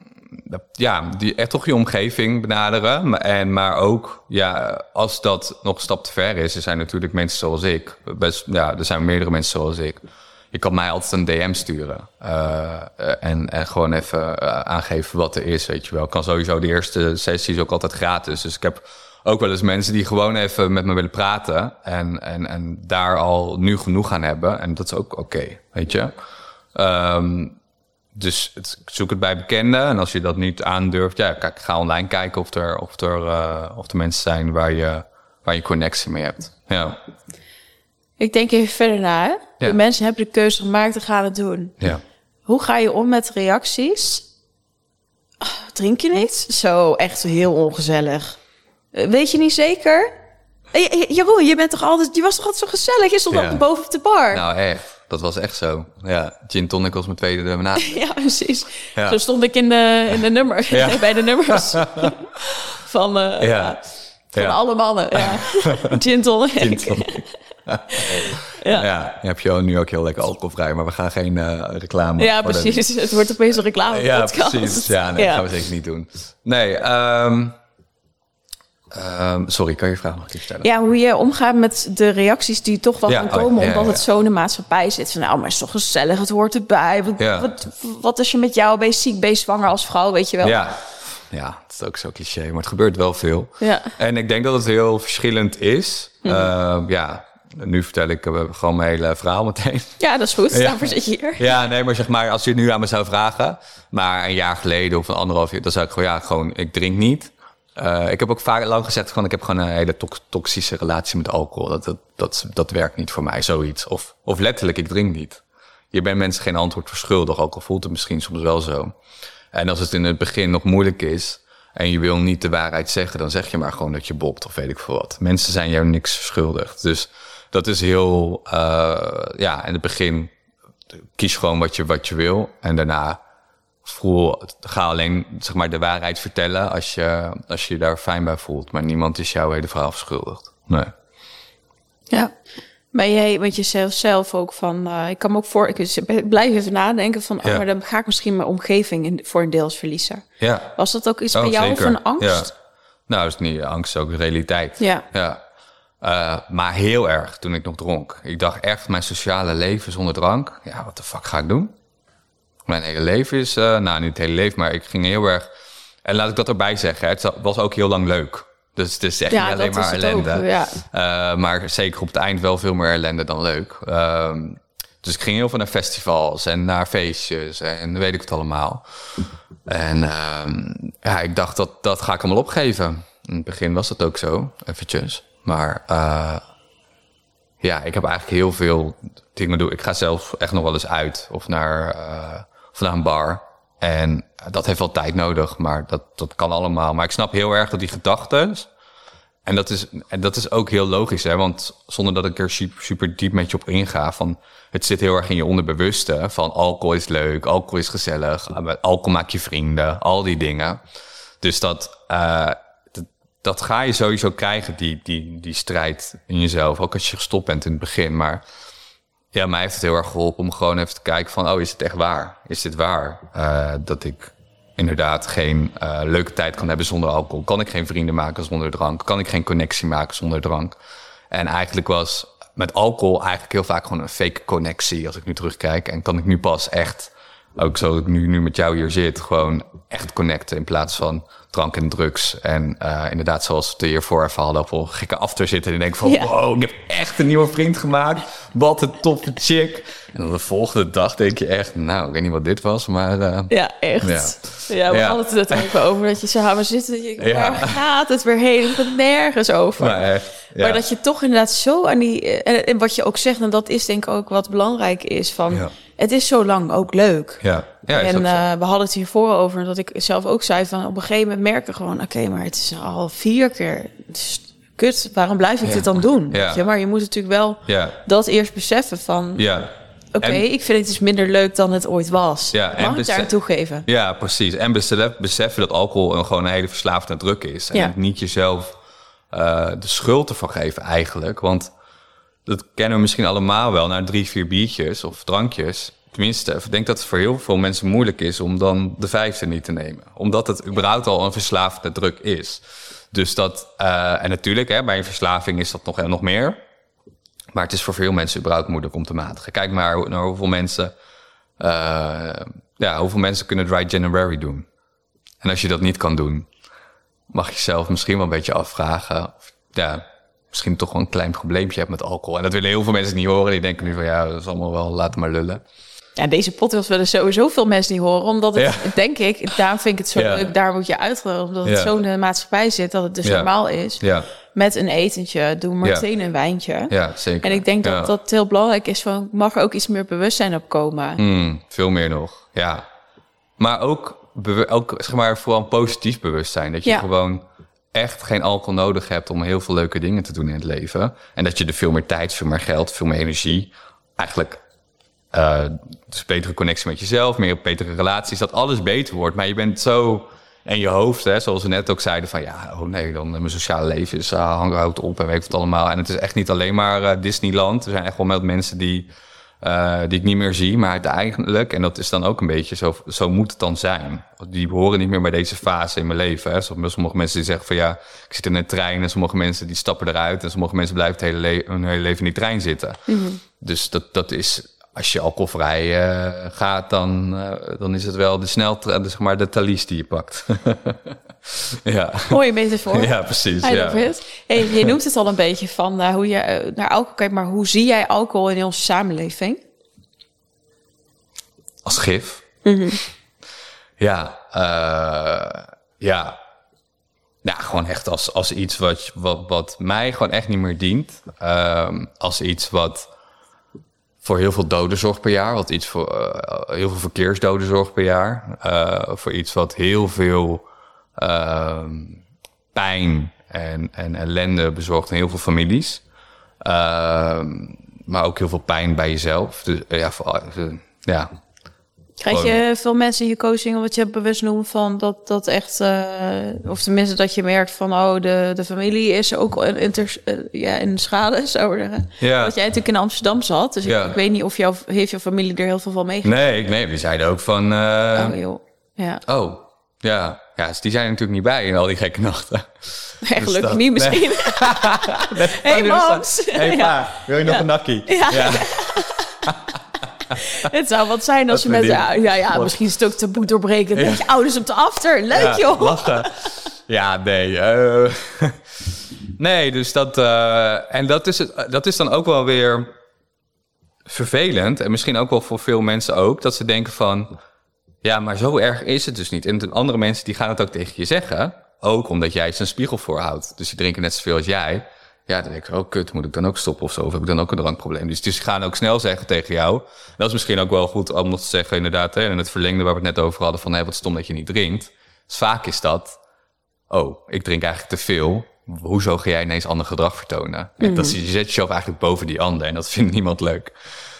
dat- ja, die, echt toch je omgeving benaderen. Maar, en, maar ook, ja, als dat nog een stap te ver is... er zijn natuurlijk mensen zoals ik. Best, ja, er zijn meerdere mensen zoals ik. Je kan mij altijd een DM sturen. eh, en, en gewoon even eh, aangeven wat er is, weet je wel. Ik kan sowieso de eerste sessies ook altijd gratis. Dus ik heb ook wel eens mensen die gewoon even met me willen praten. En, en, en daar al nu genoeg aan hebben. En dat is ook oké, weet je. Ehm, dus het, zoek het bij bekenden. En als je dat niet aandurft, ja, kijk, ga online kijken of er, of er, eh, of er mensen zijn waar je, waar je connectie mee hebt. Ja, Ik denk even verder na. Hè? Ja. De mensen hebben de keuze gemaakt te gaan het doen. ja. Hoe ga je om met reacties? Drink je niet? Zo, echt heel ongezellig. Eh, Weet je niet zeker? Eh, Jeroen, je bent toch altijd, je was toch altijd zo gezellig? Je stond Ja. altijd boven op de bar. Nou, echt. Dat was echt zo. Ja, gin tonic was mijn tweede benadering. Ja, precies. Ja. Zo stond ik in de, in de nummer, Ja. bij de nummers van, eh, Ja. van Ja. alle mannen. Ja. Gin tonic. Gin tonic. Ja. Ja, je hebt je nu ook heel lekker alcoholvrij, maar we gaan geen eh, reclame. Ja, de- precies. Het wordt opeens een reclame Ja, podcast. precies. Ja, nee, dat gaan we zeker niet doen. Nee, ehm, ehm, sorry, kan je vraag nog een keer stellen? Ja, hoe je omgaat met de reacties die toch wel Ja, gaan oh ja, komen, ja, omdat ja. het zo in de maatschappij zit. Van, nou, maar het is toch gezellig, het hoort erbij. Wat, wat, wat is je met jou? Ben je ziek, ben je zwanger als vrouw, weet je wel? Ja. ja, het is ook zo cliché, maar het gebeurt wel veel. Ja. En ik denk dat het heel verschillend is. Mhm. Ehm, ja, nu vertel ik eh, gewoon mijn hele verhaal meteen. Ja, dat is goed. Ja. Daarvoor zit je hier. Ja, nee, maar zeg maar, als je het nu aan me zou vragen, maar een jaar geleden of een anderhalf jaar, dan zou ik gewoon, ja, gewoon, ik drink niet. Eh, ik heb ook vaak lang gezegd, gewoon, ik heb gewoon een hele tox- toxische relatie met alcohol. Dat, dat, dat, werkt niet voor mij, zoiets. Of, of letterlijk, ik drink niet. Je bent mensen geen antwoord verschuldigd, ook al voelt het misschien soms wel zo. En als het in het begin nog moeilijk is en je wil niet de waarheid zeggen, dan zeg je maar gewoon dat je bopt of weet ik veel wat. Mensen zijn jou niks verschuldigd. Dus dat is heel, eh, ja, in het begin kies gewoon wat je, wat je wil. En daarna voel, ga alleen zeg maar, de waarheid vertellen als je, als je je daar fijn bij voelt. Maar niemand is jouw hele verhaal verschuldigd. Nee. Ja. Ben jij met jezelf zelf ook van... eh, ik kan me ook voor... Ik ik blijf even nadenken van... Ja. Oh, maar dan ga ik misschien mijn omgeving in, voor een deels verliezen. Ja. Was dat ook iets Oh, bij jou zeker. van angst? Ja. Nou, is niet angst, is ook realiteit. Ja. ja. Eh, maar heel erg toen ik nog dronk. Ik dacht echt, mijn sociale leven zonder drank. Ja, wat de fuck ga ik doen? Mijn hele leven is, eh, nou niet het hele leven, maar ik ging heel erg. En laat ik dat erbij zeggen, het was ook heel lang leuk. Dus het is echt Ja, niet alleen maar ook, ellende. ja. Eh, maar zeker op het eind wel veel meer ellende dan leuk. Ehm, dus ik ging heel veel naar festivals en naar feestjes en weet ik het allemaal. En ehm, ja, ik dacht dat dat ga ik allemaal opgeven. In het begin was dat ook zo, eventjes. Maar eh, ja, ik heb eigenlijk heel veel dingen doen. Ik ga zelf echt nog wel eens uit of naar, naar een bar. En dat heeft wel tijd nodig, maar dat, dat kan allemaal. Maar ik snap heel erg dat die gedachten. En dat, is, en dat is ook heel logisch, hè? want zonder dat ik er super, super diep met je op inga, van het zit heel erg in je onderbewuste. Van alcohol is leuk, alcohol is gezellig, eh, alcohol maak je vrienden, al die dingen. Dus dat, eh, dat, dat ga je sowieso krijgen, die, die, die strijd in jezelf. Ook als je gestopt bent in het begin. Maar ja, mij heeft het heel erg geholpen om gewoon even te kijken van... oh, is het echt waar? Is dit waar? Uh, dat ik inderdaad geen uh, leuke tijd kan hebben zonder alcohol. Kan ik geen vrienden maken zonder drank? Kan ik geen connectie maken zonder drank? En eigenlijk was met alcohol eigenlijk heel vaak gewoon een fake connectie als ik nu terugkijk. En kan ik nu pas echt, ook zo ik nu, nu met jou hier zit, gewoon echt connecten in plaats van drank en drugs. En uh, inderdaad, zoals we hiervoor even hadden, op een gekke after zitten. En denk van, ja. wow, ik heb echt een nieuwe vriend gemaakt. Wat een toffe chick. En dan de volgende dag denk je echt, nou, ik weet niet wat dit was, maar... Uh, ja, echt. Ja, ja we ja. hadden het er ook over dat je samen zit. Dat je, ja. Waar gaat het weer heen? Het gaat nergens over. Maar, echt, maar dat je toch inderdaad zo aan die... En, en, wat je ook zegt, en dat is denk ik ook wat belangrijk is van... Het is zo lang ook leuk. Ja. Ja, en uh, we hadden het hiervoor over dat ik zelf ook zei van op een gegeven moment merken gewoon, oké, maar het is al vier keer. kut, waarom blijf ik ja. dit dan doen? Ja. Je? Maar je moet natuurlijk wel ja. dat eerst beseffen van, ja. oké, okay, ik vind het dus minder leuk dan het ooit was. Ja, Mag ik daar aan toegeven? Ja, precies. En besef, beseffen dat alcohol een, gewoon een hele verslaafde druk is. En ja. niet jezelf uh, de schuld ervan geven eigenlijk. Want dat kennen we misschien allemaal wel na drie, vier biertjes of drankjes Tenminste, ik denk dat het voor heel veel mensen moeilijk is om dan de vijfde niet te nemen. Omdat het überhaupt al een verslaafde druk is. Dus dat, uh, en natuurlijk, hè, bij een verslaving is dat nog, nog meer. Maar het is voor veel mensen überhaupt moeilijk om te matigen. Kijk maar naar hoeveel mensen, uh, ja, hoeveel mensen kunnen dry January doen. En als je dat niet kan doen, mag je jezelf misschien wel een beetje afvragen. Of, ja, misschien toch wel een klein probleempje hebt met alcohol. En dat willen heel veel mensen niet horen. Die denken nu van ja, dat is allemaal wel, laat maar lullen. Ja, deze podcast willen sowieso veel mensen niet horen. Omdat het, Ja. denk ik, daarom vind ik het zo Ja. leuk. Daar moet je uitleggen. Omdat het zo in de maatschappij zit dat het dus normaal is. Ja, Met een etentje, doe meteen een wijntje. ja zeker. En ik denk dat dat heel belangrijk is. Van, mag er ook iets meer bewustzijn op komen? Mm, veel meer nog, ja. Maar ook, ook zeg maar, vooral een positief bewustzijn. Dat je gewoon echt geen alcohol nodig hebt om heel veel leuke dingen te doen in het leven. En dat je er veel meer tijd, veel meer geld, veel meer energie... eigenlijk eh dus betere connectie met jezelf, meer betere relaties... dat alles beter wordt. Maar je bent zo... En je hoofd, hè, zoals we net ook zeiden, van ja, oh nee, dan mijn sociale leven is uh, hangout op en weet wat allemaal. En het is echt niet alleen maar eh, Disneyland. Er zijn echt wel met mensen die, eh, die ik niet meer zie, maar uiteindelijk, en dat is dan ook een beetje zo, zo moet het dan zijn. Die behoren niet meer bij deze fase in mijn leven. Hè. Sommige sommige mensen die zeggen van ja, ik zit in een trein en sommige mensen die stappen eruit en sommige mensen blijven het hele le- hun hele leven in die trein zitten. Dus dat, dat is, als je alcoholvrij eh, gaat, dan, eh, dan is het wel de sneltrein, zeg maar de talies die je pakt. ja. Mooie metafoor. ja, precies. I Ja. Hey, je noemt het al een beetje van eh, hoe je naar alcohol kijkt, maar hoe zie jij alcohol in onze samenleving? Als gif? Ja, eh, ja. Ja, gewoon echt als, als iets wat, wat, wat mij gewoon echt niet meer dient. Ehm, als iets wat voor heel veel doden zorgt per jaar. Wat iets voor eh, heel veel verkeersdoden zorgt per jaar. Eh, voor iets wat heel veel ehm, pijn en, en ellende bezorgt in heel veel families. Ehm, maar ook heel veel pijn bij jezelf. Dus, eh, ja, voor, ja, Krijg je veel mensen in je coaching wat je bewust noemt van dat dat echt, eh, of tenminste dat je merkt van oh de, de familie is ook in, inter, eh, ja, in de schade, zou ik zeggen. Ja. Dat jij natuurlijk in Amsterdam zat, dus Ja. ik, ik weet niet of jouw heeft jouw familie er heel veel van meegekregen. Nee, ik- nee, die zeiden ook van... eh, Oh joh, ja. oh, ja. Ja, dus die zijn er natuurlijk niet bij in al die gekke nachten. Nee, gelukkig dat- niet nee. misschien. hey, mams. Hey Ja. pa, wil je nog een nakkie? Ja. Het zou wat zijn als je met... Ja, ja, ja misschien is het ook taboe doorbreken. Dat je ouders op de after. Leuk joh. lachen. Ja, nee. eh, nee, dus dat... eh, en dat is, het, dat is dan ook wel weer vervelend. En misschien ook wel voor veel mensen ook. Dat ze denken van... Ja, maar zo erg is het dus niet. En de andere mensen die gaan het ook tegen je zeggen. Ook omdat jij ze een spiegel voorhoudt. Dus die drinken net zoveel als jij. Ja, dan denk ik, oh kut, moet ik dan ook stoppen of zo? Of heb ik dan ook een drankprobleem? Dus, dus gaan ook snel zeggen tegen jou. Dat is misschien ook wel goed om nog te zeggen, inderdaad. Hè, in het verlengde waar we het net over hadden van... Hé, wat stom dat je niet drinkt. Dus vaak is dat... Oh, ik drink eigenlijk te veel. Hoezo ga jij ineens ander gedrag vertonen? En dat, je zet jezelf eigenlijk boven die ander. En dat vindt niemand leuk.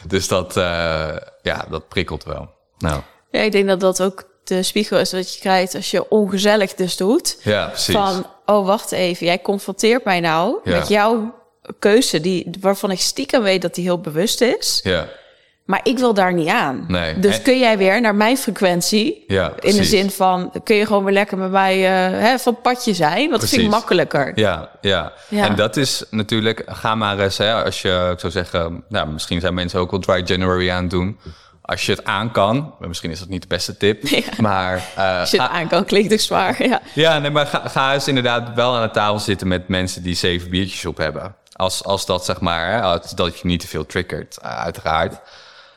Dus dat, eh, ja, dat prikkelt wel. Nou, Ja, ik denk dat dat ook de spiegel is dat je krijgt als je ongezellig dus doet. ja, precies. Van, oh wacht even, jij confronteert mij nou Ja. met jouw keuze die, waarvan ik stiekem weet dat die heel bewust is. Ja, Maar ik wil daar niet aan. Nee. Dus En- kun jij weer naar mijn frequentie? ja in de zin van, kun je gewoon weer lekker met mij eh, hè, van padje zijn? Want dat vind ik makkelijker. Ja, ja, Ja. En dat is natuurlijk, ga maar eens, hè, als je, ik zou zeggen, nou, misschien zijn mensen ook wel dry January aan het doen. Als je het aan kan, misschien is dat niet de beste tip, Ja. maar uh, Als je het ga, aan kan, klinkt het zwaar. Ja. ja, nee, maar ga, ga eens inderdaad wel aan de tafel zitten met mensen die zeven biertjes op hebben. Als, als dat zeg maar, hè, als, dat je niet te veel triggert, uh, uiteraard.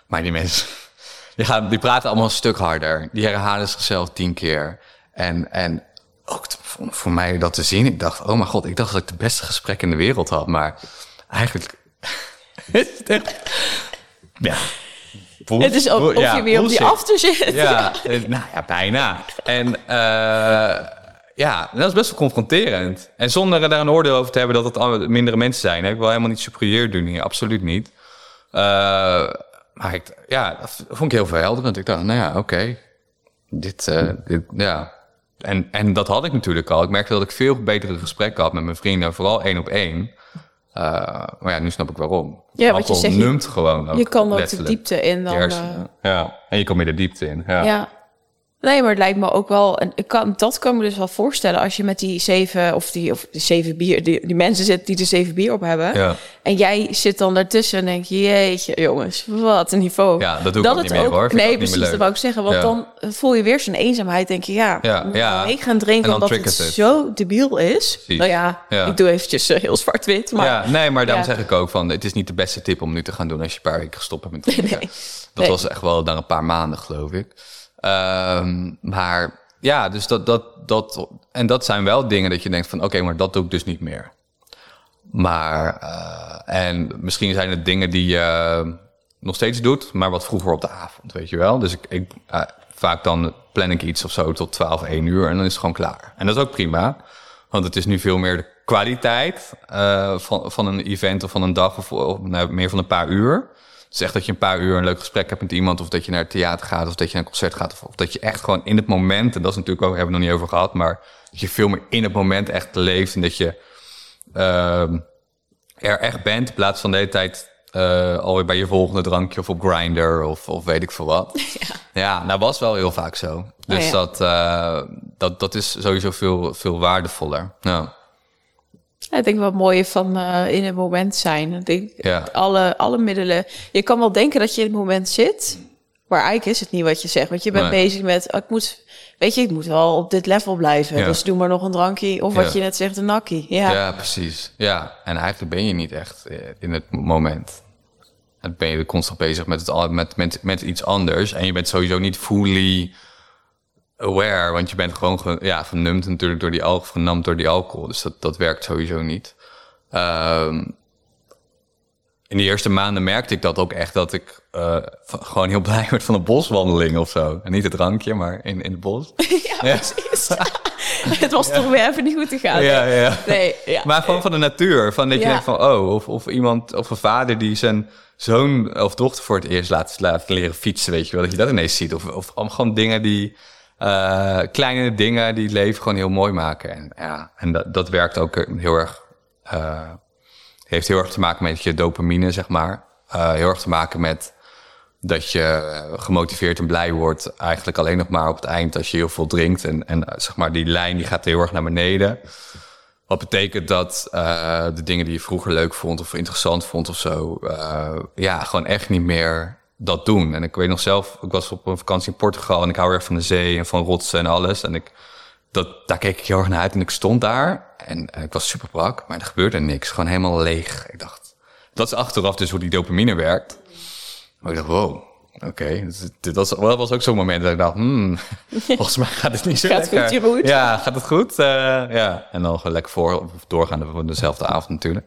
Maar die mensen, die, gaan, die praten allemaal een stuk harder. Die herhalen zichzelf tien keer. En, en ook voor mij dat te zien, ik dacht, oh mijn god, ik dacht dat ik de beste gesprek in de wereld had. Maar eigenlijk is het echt, ja. Het is of, of Ja, je weer op die after zit. Ja, nou ja, bijna. En eh, ja, dat is best wel confronterend. En zonder er daar een oordeel over te hebben dat het mindere mensen zijn. Hè? Ik wil helemaal niet superieur doen hier, absoluut niet. Eh, maar ik, ja, dat vond ik heel verhelderend. Ik dacht, nou ja, oké. Dit, eh, dit, ja. En, en dat had ik natuurlijk al. Ik merkte dat ik veel betere gesprekken had met mijn vrienden, vooral één op één. Eh, maar ja, nu snap ik waarom. Ja, wat je zegt, je- numt gewoon ook Je kan ook de letterlijk diepte in dan. hersenen. Ja, en je komt meer de diepte in. Ja. eh, ja. Nee, maar het lijkt me ook wel. en Ik kan, dat kan me dus wel voorstellen als je met die zeven of die, of die zeven bier, die, die mensen zit die er zeven bier op hebben. Ja. En jij zit dan daartussen en denk je, jeetje, jongens, wat een niveau. Ja, dat doe ik ook niet meer, hoor. Nee, ook niet meer precies, dat wou ik zeggen. Want Ja. dan voel je weer zo'n eenzaamheid. Denk je, ja, Ja, ik mee gaan drinken omdat het, zo debiel is. Precies. Nou ja, Ja. ik doe eventjes eh, heel zwart-wit. Maar ja, nee, maar daarom zeg ik ook van... het is niet de beste tip om nu te gaan doen... als je een paar weken gestopt hebt met drinken. Nee. Dat Nee. was echt wel na een paar maanden, geloof ik. Ehm, maar ja, dus dat, dat, dat... En dat zijn wel dingen dat je denkt van... oké, maar dat doe ik dus niet meer. Maar... eh, en misschien zijn het dingen die je nog steeds doet... maar wat vroeger op de avond, weet je wel. Dus ik, ik, eh, vaak dan plan ik iets of zo tot 12, 1 uur... en dan is het gewoon klaar. En dat is ook prima... Want het is nu veel meer de kwaliteit eh, van, van een event of van een dag of, of nou, meer van een paar uur. Dus echt dat je een paar uur een leuk gesprek hebt met iemand, of dat je naar het theater gaat, of dat je naar een concert gaat, of, of dat je echt gewoon in het moment, en dat is natuurlijk ook, hebben we het nog niet over gehad, maar dat je veel meer in het moment echt leeft en dat je ehm, er echt bent, in plaats van de hele tijd eh, alweer bij je volgende drankje of op Grindr of, of weet ik veel wat. Ja, nou was wel heel vaak zo. Dus ja. dat, eh, dat, dat is sowieso veel, veel waardevoller. Ja. Ja, ik denk wel het mooie van eh, in het moment zijn. Ik denk, Ja. alle, alle middelen. Je kan wel denken dat je in het moment zit. Maar eigenlijk is het niet wat je zegt. Want je bent Nee. bezig met, oh, ik moet, weet je, ik moet wel op dit level blijven. Ja. Dus doe maar nog een drankje. Of wat je net zegt, een nakkie. Ja. Ja. precies. Ja, en eigenlijk ben je niet echt eh, in het moment. Dan ben je constant bezig met, het, met, met iets anders. En je bent sowieso niet fully aware. Want je bent gewoon ge, ja, genumd natuurlijk door die alcohol, genamd door die alcohol. Dus dat, dat werkt sowieso niet. Ehm, in de eerste maanden merkte ik dat ook echt dat ik eh, gewoon heel blij werd van een boswandeling of zo. En niet het drankje, maar in, in het bos. Ja, precies. het was toch weer even niet goed te gaan. Ja, ja. Nee, ja. Maar gewoon van de natuur. Van dat je denkt van, oh, of, of iemand, of een vader die zijn zoon of dochter voor het eerst laat, laat leren fietsen, weet je wel. Dat je dat ineens ziet. Of, of gewoon dingen die, eh, kleine dingen die het leven gewoon heel mooi maken. En, ja, en dat, dat werkt ook heel erg, eh, heeft heel erg te maken met je dopamine, zeg maar. Eh, heel erg te maken met dat je gemotiveerd en blij wordt eigenlijk alleen nog maar op het eind als je heel veel drinkt. En, en zeg maar die lijn die gaat heel erg naar beneden. Wat betekent dat de dingen die je vroeger leuk vond of interessant vond of zo, ja, gewoon echt niet meer dat doen. En ik weet nog zelf, ik was op een vakantie in Portugal en ik hou erg van de zee en van rotsen en alles. En ik, dat, daar keek ik heel erg naar uit en ik stond daar en eh, ik was super brak, maar er gebeurde niks. Gewoon helemaal leeg. Ik dacht, dat is achteraf dus hoe die dopamine werkt. Maar ik dacht, wow, oké. Dus dit was, dat was ook zo'n moment dat ik dacht, hmm, volgens mij gaat het niet zo Gaat het goed? Ja, gaat het goed? Eh, ja, en dan lekker voor, of doorgaan voor dezelfde avond natuurlijk.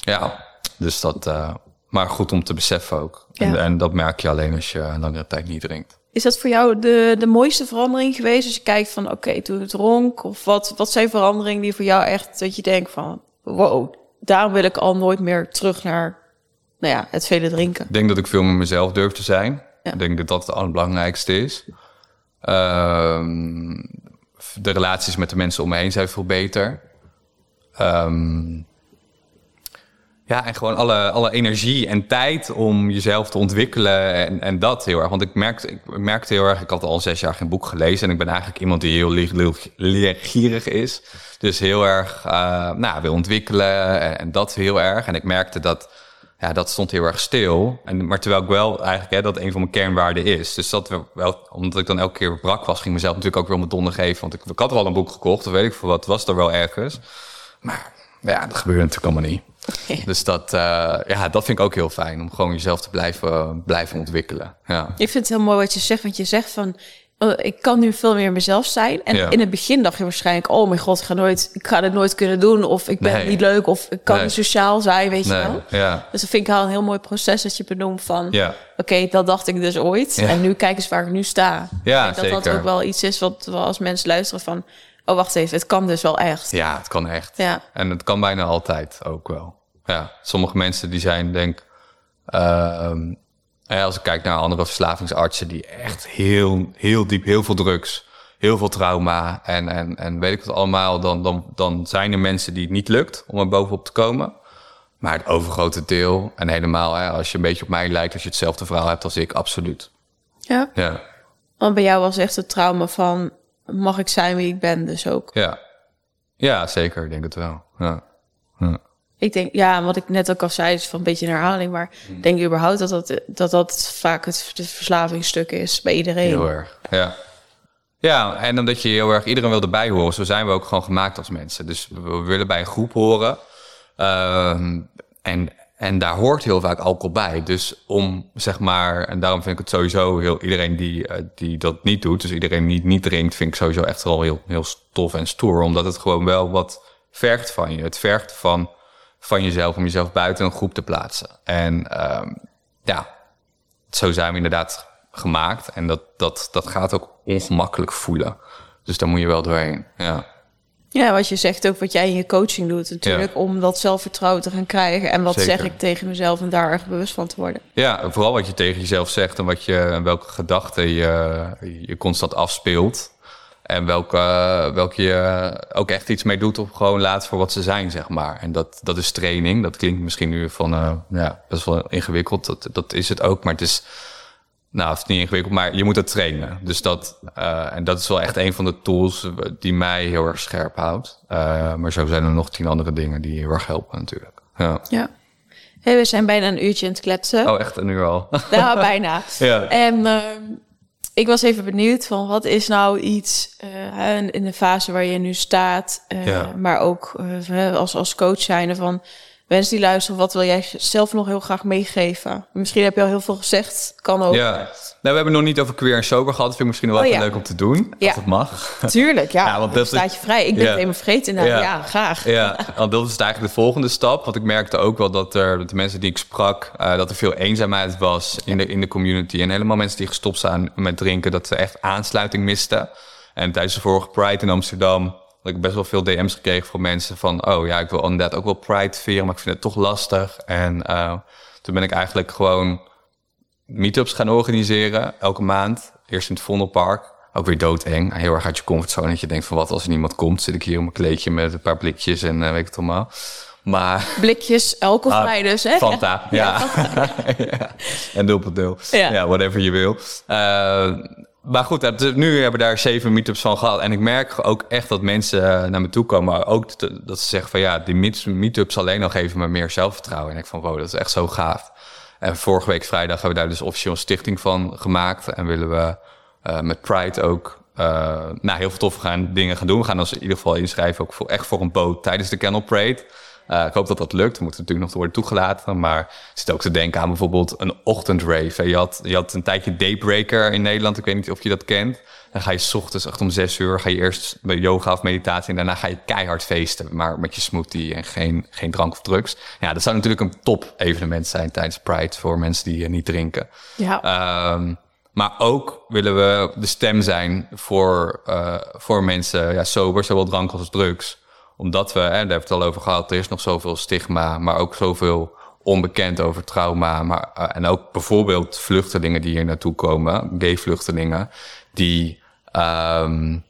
Ja, dus dat, eh, maar goed om te beseffen ook. En, Ja. en dat merk je alleen als je een langere tijd niet drinkt. Is dat voor jou de, de mooiste verandering geweest? Als je kijkt van, oké, toen het dronk. Of wat, wat zijn veranderingen die voor jou echt, dat je denkt van, wow, daar wil ik al nooit meer terug naar, nou ja, het vele drinken. Ik denk dat ik veel met mezelf durf te zijn. Ja. Ik denk dat dat het allerbelangrijkste is. Ehm, de relaties met de mensen om me heen zijn veel beter. Ehm, Ja, en gewoon alle, alle energie en tijd om jezelf te ontwikkelen en, en dat heel erg. Want ik merkte, ik merkte heel erg, ik had al zes jaar geen boek gelezen... en ik ben eigenlijk iemand die heel leergierig is. Dus heel erg uh, nou, wil ontwikkelen en, dat heel erg. En ik merkte dat, ja, dat stond heel erg stil. En, maar terwijl ik wel eigenlijk, hè, dat een van mijn kernwaarden is. Dus dat wel, omdat ik dan elke keer brak was, ging mezelf natuurlijk ook weer om donder geven. Want ik, ik had al een boek gekocht, of weet ik veel wat, was er wel ergens. Maar ja, dat gebeurde natuurlijk allemaal niet. Dus dat, uh, ja, dat vind ik ook heel fijn, om gewoon jezelf te blijven, blijven ontwikkelen. Ja. Ik vind het heel mooi wat je zegt, want je zegt van, oh, ik kan nu veel meer mezelf zijn. En in het begin dacht je waarschijnlijk, oh mijn god, ik ga, nooit, ik ga dit nooit kunnen doen. Of ik ben niet leuk, of ik kan niet sociaal zijn, weet je wel. Ja. Dus dat vind ik al een heel mooi proces dat je benoemt van, ja. oké, dat dacht ik dus ooit. En nu kijk eens waar ik nu sta. Ja, dat dat ook wel iets is wat we als mensen luisteren van Oh, wacht even. Het kan dus wel echt. Ja, het kan echt. Ja. En het kan bijna altijd ook wel. Ja, sommige mensen die zijn denk... Uh, als ik kijk naar andere verslavingsartsen... die echt heel, heel diep, heel veel drugs... heel veel trauma en, en, en weet ik wat allemaal... Dan, dan, dan zijn er mensen die het niet lukt om er bovenop te komen... Maar het overgrote deel, en helemaal hè, als je een beetje op mij lijkt, als je hetzelfde verhaal hebt als ik, absoluut. Ja. ja. Want bij jou was echt het trauma van mag ik zijn wie ik ben dus ook. Ja, ja zeker. Ik denk het wel. Ja. ja. Ik denk, ja, wat ik net ook al zei, is van een beetje een herhaling. Maar hmm. denk je überhaupt dat dat, dat dat vaak het, het verslavingsstuk is bij iedereen? Heel erg, ja. Ja, en omdat je heel erg iedereen wil erbij horen. Zo zijn we ook gewoon gemaakt als mensen. Dus we willen bij een groep horen. Uh, en en daar hoort heel vaak alcohol bij. Dus om, zeg maar, en daarom vind ik het sowieso heel, iedereen die, uh, die dat niet doet, dus iedereen die niet drinkt, vind ik sowieso echt wel heel, heel tof en stoer. Omdat het gewoon wel wat vergt van je. Het vergt van, van jezelf om jezelf buiten een groep te plaatsen. En um, ja, zo zijn we inderdaad gemaakt. En dat, dat, dat gaat ook ongemakkelijk voelen. Dus daar moet je wel doorheen. Ja. Ja, wat je zegt ook wat jij in je coaching doet natuurlijk, om dat zelfvertrouwen te gaan krijgen. En wat zeg ik tegen mezelf en daar erg bewust van te worden. Ja, vooral wat je tegen jezelf zegt en wat je, welke gedachten je, je constant afspeelt. En welke, welke je ook echt iets mee doet of gewoon laat voor wat ze zijn, zeg maar. En dat, dat is training. Dat klinkt misschien nu van, uh, ja, best wel ingewikkeld. Dat, dat is het ook, maar het is nou, het is niet ingewikkeld, maar je moet het trainen. Dus dat, uh, en dat is wel echt een van de tools die mij heel erg scherp houdt. Uh, maar zo zijn er nog tien andere dingen die heel erg helpen natuurlijk. Ja. ja. Hey, we zijn bijna een uurtje aan het kletsen. Oh, echt een uur al? Ja, bijna. ja. En uh, ik was even benieuwd van wat is nou iets in de fase waar je nu staat, ja. maar ook als, als coach zijnde van Mensen die luisteren, wat wil jij zelf nog heel graag meegeven? Misschien heb je al heel veel gezegd, kan ook. Ja, nou, we hebben nog niet over queer en sober gehad. Dat vind ik misschien wel oh, even leuk om te doen, ja. als het mag. Tuurlijk, ja. ja want dat staat je vrij. Ik ben het helemaal vergeten. Nou, ja. graag. Ja, want dat is eigenlijk de volgende stap. Want ik merkte ook wel dat er, dat de mensen die ik sprak, uh, dat er veel eenzaamheid was in de, in de community. En helemaal mensen die gestopt zijn met drinken, dat ze echt aansluiting misten. En tijdens de vorige Pride in Amsterdam dat ik best wel veel DM's gekregen van mensen van... oh ja, ik wil inderdaad ook wel Pride vieren, maar ik vind het toch lastig. En uh, toen ben ik eigenlijk gewoon meetups gaan organiseren, elke maand. Eerst in het Vondelpark, ook weer doodeng. Heel erg uit je comfortzone, dat je denkt van wat als er niemand komt... zit ik hier op mijn kleedje met een paar blikjes en uh, weet ik het allemaal. Maar... Blikjes, alcoholvrij ah, dus, hè? Fanta, ja. ja. ja. En dubbel Ja. ja, whatever je wil. Uh, maar goed, nu hebben we daar zeven meetups van gehad. En ik merk ook echt dat mensen eh, naar me toe komen. Ook dat ze zeggen van ja, die meetups alleen al geven me meer zelfvertrouwen. En ik van wow, dat is echt zo gaaf. En vorige week vrijdag hebben we daar dus officieel een stichting van gemaakt. En willen we uh, met Pride ook uh, nou, heel veel toffe gaan, dingen gaan doen. We gaan ons in ieder geval inschrijven ook voor, echt voor een boot tijdens de Kennel Parade. Uh, ik hoop dat dat lukt. We moeten natuurlijk nog worden toegelaten. Maar ik zit ook te denken aan bijvoorbeeld een ochtendrave. Je had, je had een tijdje Daybreaker in Nederland. Ik weet niet of je dat kent. Dan ga je s ochtends echt om zes uur ga je eerst bij yoga of meditatie. En daarna ga je keihard feesten. Maar met je smoothie en geen, geen drank of drugs. Ja, dat zou natuurlijk een top evenement zijn tijdens Pride voor mensen die uh, niet drinken. Ja. Um, maar ook willen we de stem zijn voor, uh, voor mensen, ja, sober, zowel drank als drugs omdat we, hè, daar hebben we het al over gehad, er is nog zoveel stigma, maar ook zoveel onbekend over trauma. Maar, uh, en ook bijvoorbeeld vluchtelingen die hier naartoe komen, gay vluchtelingen, die um,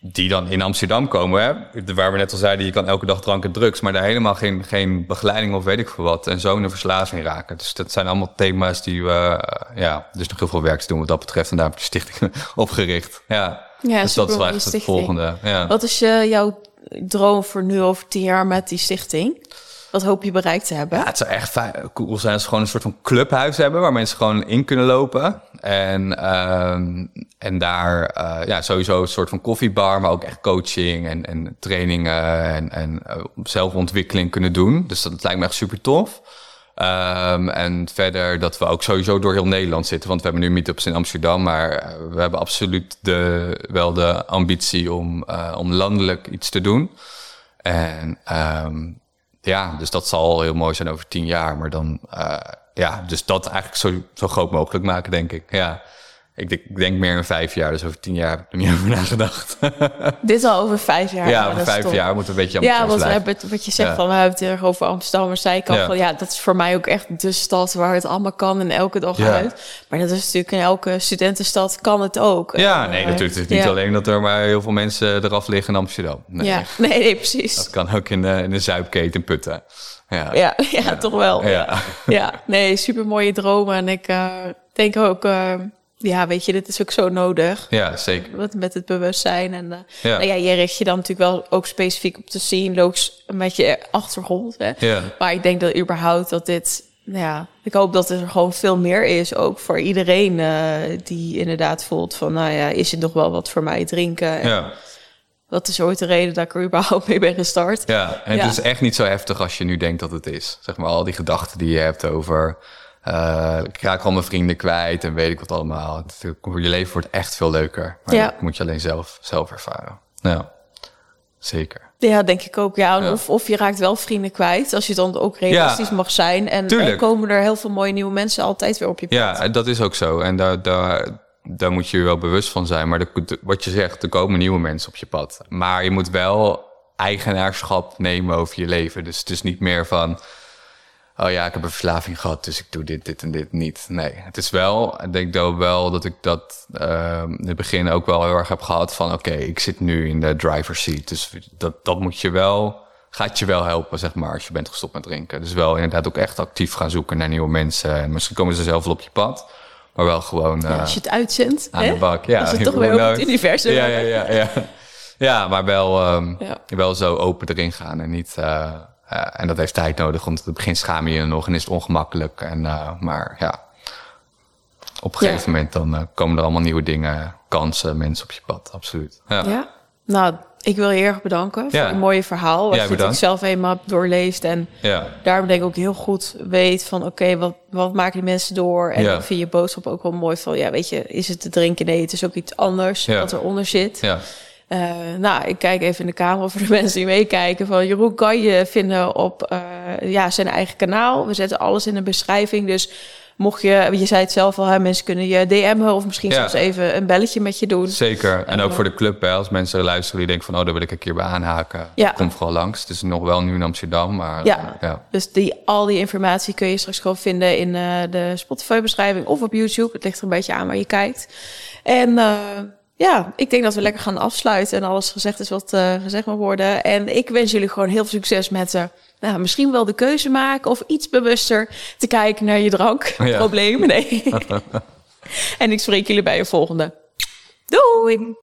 die dan in Amsterdam komen, hè? waar we net al zeiden, je kan elke dag drank en drugs, maar daar helemaal geen, geen begeleiding of weet ik veel wat. En zo in een verslaving raken. Dus dat zijn allemaal thema's die we, uh, ja, dus nog heel veel werk te doen wat dat betreft. En daar heb ik de stichting opgericht. Ja, ja dus dat is wel echt het volgende. Ja. Wat is uh, jouw droom voor nu over tien jaar met die stichting? Wat hoop je bereikt te hebben? Ja, het zou echt cool zijn als we gewoon een soort van clubhuis hebben waar mensen gewoon in kunnen lopen. En, uh, en daar uh, ja, sowieso een soort van koffiebar, maar ook echt coaching en, en trainingen en, en uh, zelfontwikkeling kunnen doen. Dus dat lijkt me echt super tof. Um, en verder dat we ook sowieso door heel Nederland zitten. Want we hebben nu meetups in Amsterdam. Maar eh, we hebben absoluut de, wel de ambitie om, uh, om landelijk iets te doen. En um, ja, dus dat zal heel mooi zijn over tien jaar. Maar dan, uh, ja, dus dat eigenlijk zo, zo groot mogelijk maken, denk ik. Ja. Ik denk, ik denk meer in vijf jaar, dus over tien jaar heb ik er niet over nagedacht. Dit al over vijf jaar. Ja, over vijf jaar moeten we een beetje Ja, want we hebben het, wat je zegt, ja. van, we hebben het erg over Amsterdam. Maar zei ik al ja. van, ja, dat is voor mij ook echt de stad waar het allemaal kan en elke dag ja. uit. Maar dat is natuurlijk in elke studentenstad kan het ook. Ja, nee, natuurlijk. Het is niet alleen dat er maar heel veel mensen eraf liggen in Amsterdam. Nee. Ja, nee, nee, precies. Dat kan ook in de, in de Zuipketen Putten. Ja. Ja, ja, toch wel. Ja, ja. nee, super mooie dromen. En ik uh, denk ook... Uh, ja, weet je, dit is ook zo nodig. Ja, zeker. Met, met het bewustzijn. En uh, ja. Nou ja, je richt je dan natuurlijk wel ook specifiek op te zien, logisch met je achtergrond. Hè? Ja. Maar ik denk dat überhaupt dat dit, nou ja, ik hoop dat er gewoon veel meer is, ook voor iedereen uh, die inderdaad voelt van, nou ja, is het nog wel wat voor mij drinken? En Ja. Dat is ooit de reden dat ik er überhaupt mee ben gestart. Ja, en Ja. het is echt niet zo heftig als je nu denkt dat het is. Zeg maar, al die gedachten die je hebt over... eh, ik raak al mijn vrienden kwijt en weet ik wat allemaal. Het, je leven wordt echt veel leuker. Maar Ja. dat moet je alleen zelf, zelf ervaren. Ja, zeker. Ja, denk ik ook. Ja, Ja. Of, of je raakt wel vrienden kwijt, als je dan ook realistisch Ja. mag zijn. En er komen er heel veel mooie nieuwe mensen altijd weer op je pad. Ja, dat is ook zo. En daar, daar, daar moet je je wel bewust van zijn. Maar de- wat je zegt, er komen nieuwe mensen op je pad. Maar je moet wel eigenaarschap nemen over je leven. Dus het is niet meer van... Oh ja, ik heb een verslaving gehad, dus ik doe dit, dit en dit niet. Nee, het is wel... Ik denk dat wel dat ik dat eh, in het begin ook wel heel erg heb gehad van... Oké, ik zit nu in de driver's seat. Dus dat, dat moet je wel... Gaat je wel helpen, zeg maar, als je bent gestopt met drinken. Dus wel inderdaad ook echt actief gaan zoeken naar nieuwe mensen. En misschien komen ze zelf wel op je pad. Maar wel gewoon... Ja, eh, als je het uitzendt, aan hè? de bak. Ja, als het toch weer het universum Ja, ja, ja, ja. ja maar wel, ehm, Ja. wel zo open erin gaan en niet. eh, eh, en dat heeft tijd nodig, want in het begin schaam je je nog en is het ongemakkelijk. En, eh, maar ja, op een Ja. gegeven moment dan eh, komen er allemaal nieuwe dingen, kansen, mensen op je pad. Absoluut. Ja. Ja. Nou, ik wil je erg bedanken voor Ja. het mooie verhaal. Wat Ja, je natuurlijk zelf eenmaal hebt doorleefd. En ja. daarom denk ik ook heel goed weet van... oké, wat, wat maken die mensen door? En ik vind je boodschap ook wel mooi van... ja, weet je, is het te drinken? Nee, het is ook iets anders wat eronder zit. ja. Eh, nou, ik kijk even in de camera voor de mensen die meekijken. Van Jeroen kan je vinden op eh, ja, zijn eigen kanaal. We zetten alles in de beschrijving. Dus mocht je, je zei het zelf al, hè, mensen kunnen je DM'en of misschien Ja. zelfs even een belletje met je doen. Zeker. En ook eh, voor de club, hè, als mensen luisteren die denken van... oh, daar wil ik een keer bij aanhaken. Ja. Kom vooral langs. Het is nog wel nu in Amsterdam, maar... Ja. ja. Dus die, al die informatie kun je straks gewoon vinden in eh, de Spotify-beschrijving of op YouTube. Het ligt er een beetje aan waar je kijkt. En eh, ja, ik denk dat we lekker gaan afsluiten en alles gezegd is wat eh, gezegd mag worden. En ik wens jullie gewoon heel veel succes met eh, nou, misschien wel de keuze maken of iets bewuster te kijken naar je drankproblemen. Nee. en ik spreek jullie bij een volgende. Doei!